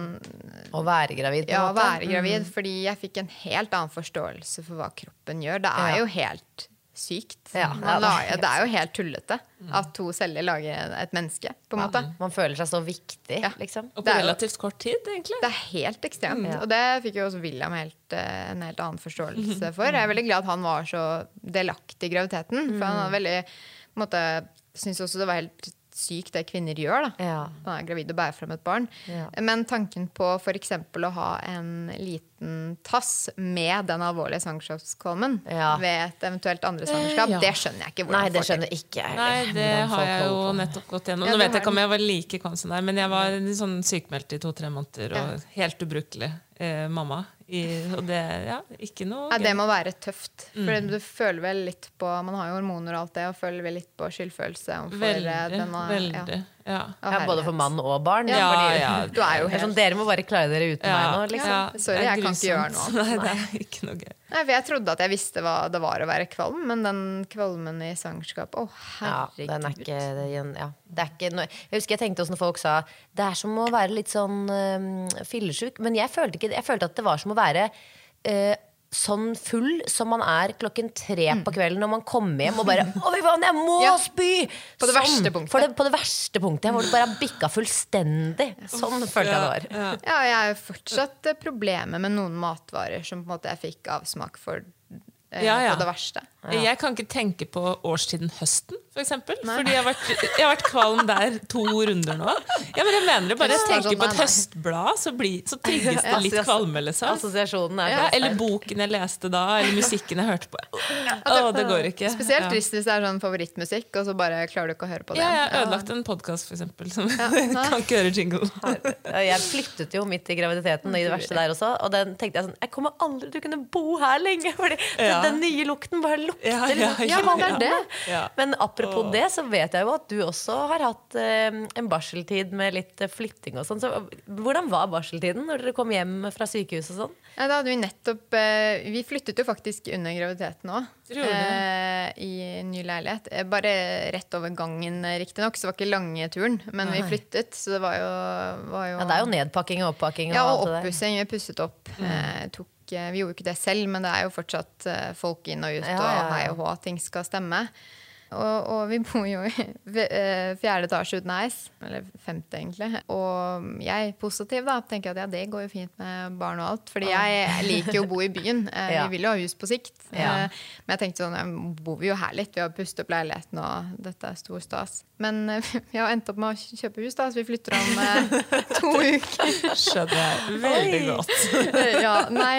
Å være gravid, på
ja,
måte?
være gravid. Fordi jeg fikk en helt annen forståelse for hva kroppen gjør. Det er
Ja.
jo helt sykt.
Ja,
Man
ja, det er
det er jo helt tullete at to celler lager et menneske, på en måte.
Man føler seg så viktig,
Ja.
liksom.
Og på
er
relativt kort tid, egentlig.
Det er helt ekstremt.
Mm.
Og det fikk jo også William helt, eh, en helt annen forståelse for. Jeg er veldig glad at han var så delaktig i graviditeten. For han var veldig på måte, syntes også det var helt sykt det kvinner gjør. da
Ja.
Man er gravid og bærer frem et barn.
Ja.
Men tanken på f.eks. å ha en liten tass med den alvorlige svangerskapskvalmen
Ja.
ved et eventuelt andre svangerskap,
ja.
det skjønner jeg ikke hvordan
Nei, det
får til.
ikke jeg.
Nei, det har jeg jo nettopp gått gjennom.
Ja,
Nå vet jeg ikke om jeg var like konstant der, men jeg var sånn sykemeldt i to-tre måneder og helt ubrukelig eh, mamma. I, og det, ja, ikke noe
Ja, det må være tøft. For
Mm.
du føler vel litt på Man har jo hormoner og alt det, og føler vel litt på skyldfølelse. overfor, eh,
Veldig,
denne-
veldig. Ja.
Ja,
Ja, både for mann og barn.
Ja,
fordi-
ja.
Du er jo
er
helt
sånn, dere må bare klare dere uten
Ja,
meg nå, liksom.
ja,
Sorry, jeg kan ikke gjøre noe (laughs)
Nei, det er ikke noe gøy.
Nei, for Jeg trodde at jeg visste hva det var å være kvalm, men den kvalmen i svangerskapet Å,
oh,
herregud.
den er ikke, det, ja, det er ikke noe, Jeg husker jeg tenkte også når folk sa Det er som å være litt sånn um, fillesjuk. Men jeg følte, ikke, jeg følte at det var som å være eh, sånn full som man er klokken tre på kvelden når man kommer hjem og bare (laughs) Å, fy faen, jeg må
Mm. Ja.
spy!
På det verste punktet.
Det, på det verste punktet, hvor det bare har bikka fullstendig. Sånn følte jeg det var.
Ja.
Ja, jeg har jo fortsatt problemer med noen matvarer som på en måte jeg fikk avsmak for eh, på det verste.
Jeg kan ikke tenke på årstiden høsten, for eksempel. Fordi jeg har, vært, jeg har vært kvalm der to runder nå. Ja, men jeg mener det bare. Jeg tenker
sånn,
på et
nei, nei.
høstblad, så, blir, så trigges det litt kvalme, liksom.
Assosiasjonen er
Ja,
så
eller boken jeg leste da, eller musikken jeg hørte på. Å, det går ikke.
Spesielt trist hvis det er sånn favorittmusikk, og så bare klarer du ikke å høre på det.
Ja, jeg har ødelagt en podkast, eksempel. Som (laughs) kan ikke høre jingle.
Jeg flyttet jo midt i graviditeten i det verste der også. Og den tenkte jeg sånn Jeg kommer aldri til å kunne bo her lenge! Fordi den, den nye lukten bare lukter
Ja, ja,
liksom
ja. Ja.
Men apropos det, så vet jeg jo at du også har hatt eh, en barseltid med litt eh, flytting og sånn. Så hvordan var barseltiden når dere kom hjem fra sykehus og sånn?
Ja, da hadde vi nettopp eh, Vi flyttet jo faktisk under graviditeten òg. Eh, I ny leilighet. Eh, bare rett over gangen, riktignok. Så det var ikke lange turen. Men vi flyttet, så det var jo, var jo
Ja, det er jo nedpakking og oppakking og
Ja, og oppussing. Vi pusset opp. Eh, tok, eh, vi gjorde jo ikke det selv, men det er jo fortsatt eh, folk inn og ut
Ja, ja, ja.
og hei og hå. Ting skal stemme. Og, og vi bor jo i eh, fjerde etasje uten heis. Eller femte, egentlig. Og jeg er positiv, da. Tenker at ja, det går jo fint med barn og alt. Fordi jeg liker jo å bo i byen. (laughs) Eh,
Ja.
Vi vil jo ha hus på sikt.
Ja.
Eh, Men jeg tenkte sånn, ja, bor vi jo her litt. Vi har pustet opp leiligheten, og dette er stor stas. Men (laughs) vi har endt opp med å kjøpe hus, da, så vi flytter om (laughs) to uker.
Skjønner jeg veldig godt.
ja, nei,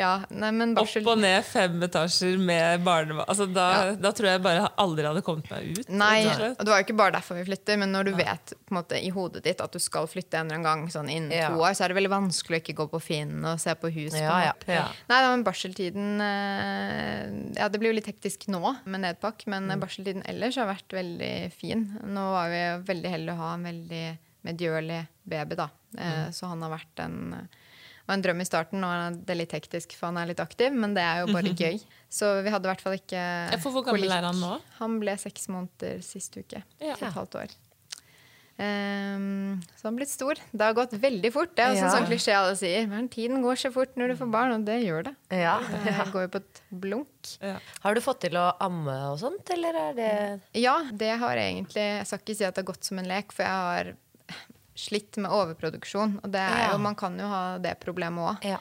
ja, nei, men barsel
Opp og ned fem etasjer med barnevogn. Altså, da, da tror jeg bare aldri hadde kommet meg ut.
Nei,
og
det var jo ikke bare derfor vi flytter, men når du vet på en måte, i hodet ditt at du skal flytte en eller annen gang sånn innen
Ja.
to år, så er det veldig vanskelig å ikke gå på Finn og se på hus. på
Ja,
en
ja.
Nei, da, men barseltiden eh, Ja, det blir jo litt hektisk nå med nedpakk, men
Mm.
barseltiden ellers har vært veldig fin. Nå var vi veldig heldige å ha en veldig medgjørlig baby, da. Eh,
Mm.
Så han har vært en var en drøm i starten. Nå er det litt hektisk, for han er litt aktiv, men det er jo bare (laughs) gøy. Så vi hadde i hvert fall ikke
for hvor gammel er han nå?
Han ble seks måneder sist uke.
Ja.
Et halvt år. Um, så han er blitt stor. Det har gått veldig fort. Det er også en
Ja.
sånn klisjé alle sier. Men tiden går så fort når du får barn, og det gjør det.
Ja.
Det går jo på et blunk.
Har du fått til å amme og sånt, eller er det
Ja, det har jeg egentlig Jeg skal ikke si at det har gått som en lek, for jeg har slitt med overproduksjon. Og det er
Ja.
jo, man kan jo ha det problemet òg.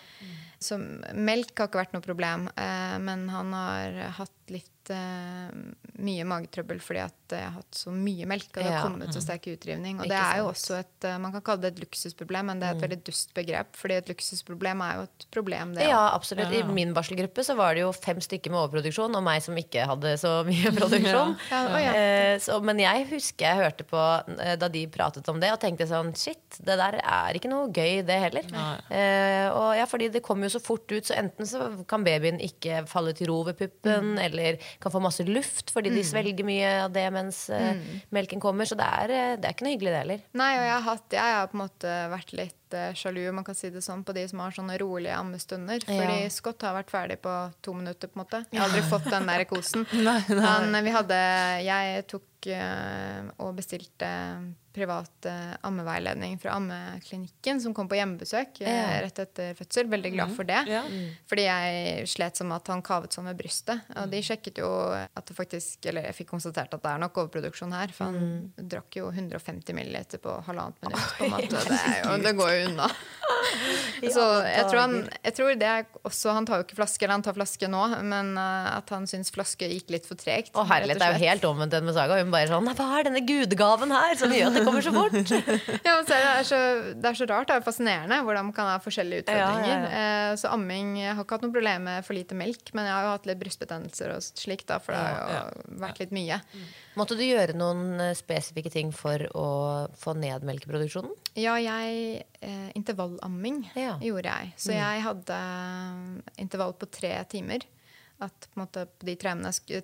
Så melk har ikke vært noe problem, eh, men han har hatt litt litt eh, mye magetrøbbel fordi at jeg har hatt så mye melk, og det har
Ja.
kommet så sterk utrivning. Og
Ikke
det er jo
sant.
også et eh, Man kan kalle det et luksusproblem, men det er et veldig dust begrep. Fordi et luksusproblem er jo et problem, det
Ja, absolutt. I min barselgruppe så var det jo fem stykker med overproduksjon, og meg som ikke hadde så mye (laughs) produksjon.
Ja, ja.
Eh, så, men jeg husker jeg hørte på eh, da de pratet om det, og tenkte sånn shit, det der er ikke noe gøy, det heller. Eh, og ja, fordi det kommer jo så fort ut, så enten så kan babyen ikke falle til ro ved puppen, eller kan få masse luft fordi de svelger mye av det mens eh, melken kommer. Så det er, eh, det er ikke noe hyggelig, det heller.
Nei, og jeg har, hatt, jeg har på en måte vært litt eh, sjalu man kan si det sånn, på de som har sånne rolige ammestunder. Fordi
Ja.
Scott har vært ferdig på to minutter. på en måte. Jeg har aldri fått den der kosen. (laughs) Han, vi hadde, jeg tok uh, og bestilte privat uh, ammeveiledning fra ammeklinikken, som kom på hjemmebesøk eh,
Ja.
rett etter fødsel. Veldig glad for det.
Ja.
Fordi jeg slet som at han kavet sånn ved brystet. Og de sjekket jo at det faktisk Eller jeg fikk konstatert at det er nok overproduksjon her. For han drakk jo 150 milliliter på halvannet minutt. På en måte. Det, er jo, det går jo unna. (laughs) Så jeg tror, han, jeg tror det er også Han tar jo ikke flaske, eller han tar flaske nå, men eh, at han syns flaske gikk litt for tregt.
Å herlighet, det er jo helt omvendt enn med Saga. Hun bare sånn Hva er denne gudegaven her som gjør at det kommer så fort? (laughs)
Ja, men så det, er så, det er så rart. Det er fascinerende hvordan man kan ha forskjellige utfordringer.
Ja,
Eh, så amming Jeg har ikke hatt noe problem med for lite melk, men jeg har jo hatt litt brystbetennelser og slikt, da, for det har jo vært litt mye.
Måtte du gjøre noen eh, spesifikke ting for å få ned melkeproduksjonen?
Ja, jeg eh, Intervallamming
Ja.
gjorde jeg. Så jeg hadde eh, intervall på tre timer. At på måte på de tre,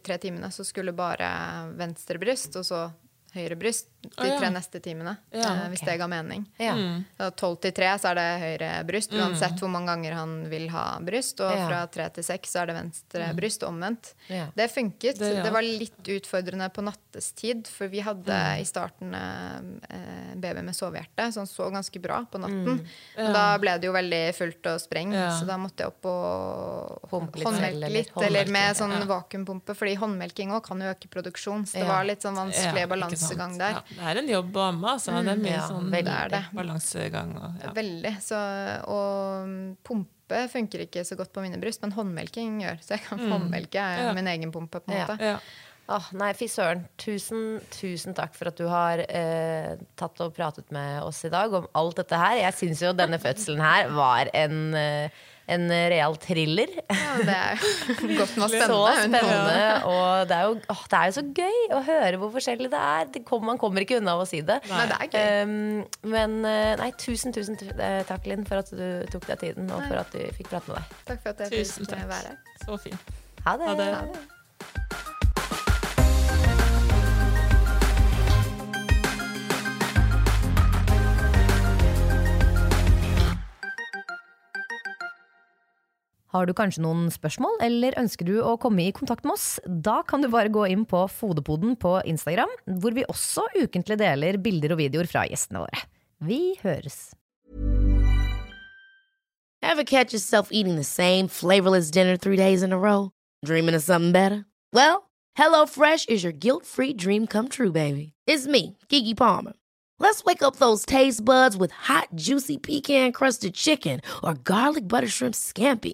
tre timene så skulle bare venstre bryst, og så høyre bryst de
ja.
tre neste timene.
Ja,
okay. hvis det ga mening.
Ja.
Da Tolv til tre så er det høyre bryst, uansett hvor mange ganger han vil ha bryst. Og fra tre til seks så er det venstre bryst, og omvendt. Det funket.
Det,
Det, var litt utfordrende på nattestid, for vi hadde i starten eh, baby med sovehjerte, så han så ganske bra på natten. og Da ble det jo veldig fullt og spreng, så da måtte jeg opp og
Pumpe litt
håndmelke
eller
litt. Eller med sånn vakuumpumpe, fordi håndmelking òg kan jo øke produksjon. Så det var litt sånn vanskelig
ikke
balansegang der.
Ja, det er en jobb å amme. Altså. Det er mye
Ja,
sånn
er
balansegang. Og, ja.
Veldig. Så, og mm, pumpe funker ikke så godt på mine bryst, men håndmelking gjør. Så jeg kan håndmelke
Ja.
min egen pumpe. på en måte.
Ja.
Åh, nei, fy søren. Tusen, tusen takk for at du har eh, tatt og pratet med oss i dag om alt dette her. Jeg syns jo denne fødselen her var en, eh, en real thriller.
Ja, det er jo (laughs) godt med
Så
spennende.
spennende. Og det er, jo, å, det er jo så gøy å høre hvor forskjellig det er. Det kom, man kommer ikke unna av å si det.
Nei, det er gøy.
Um, men eh, nei, tusen, tusen eh, takk, Linn, for at du tok deg tiden, og for at du fikk prate med deg.
Takk for at jeg fikk
takk.
være her.
Så fint.
Ha det.
Ha det.
Ha det.
Har du kanskje noen spørsmål, eller ønsker du å komme i kontakt med oss? Da kan du bare gå inn på Fodepoden på Instagram, hvor vi også ukentlig deler bilder og videoer fra gjestene våre. Vi høres!
Ever catch yourself eating the same flavorless dinner three days in a row? Dreaming of something better? Well, HelloFresh is your guilt-free dream come true, baby. It's me, Kiki Palmer. Let's wake up those taste buds with hot, juicy pecan-crusted chicken or garlic butter shrimp scampi.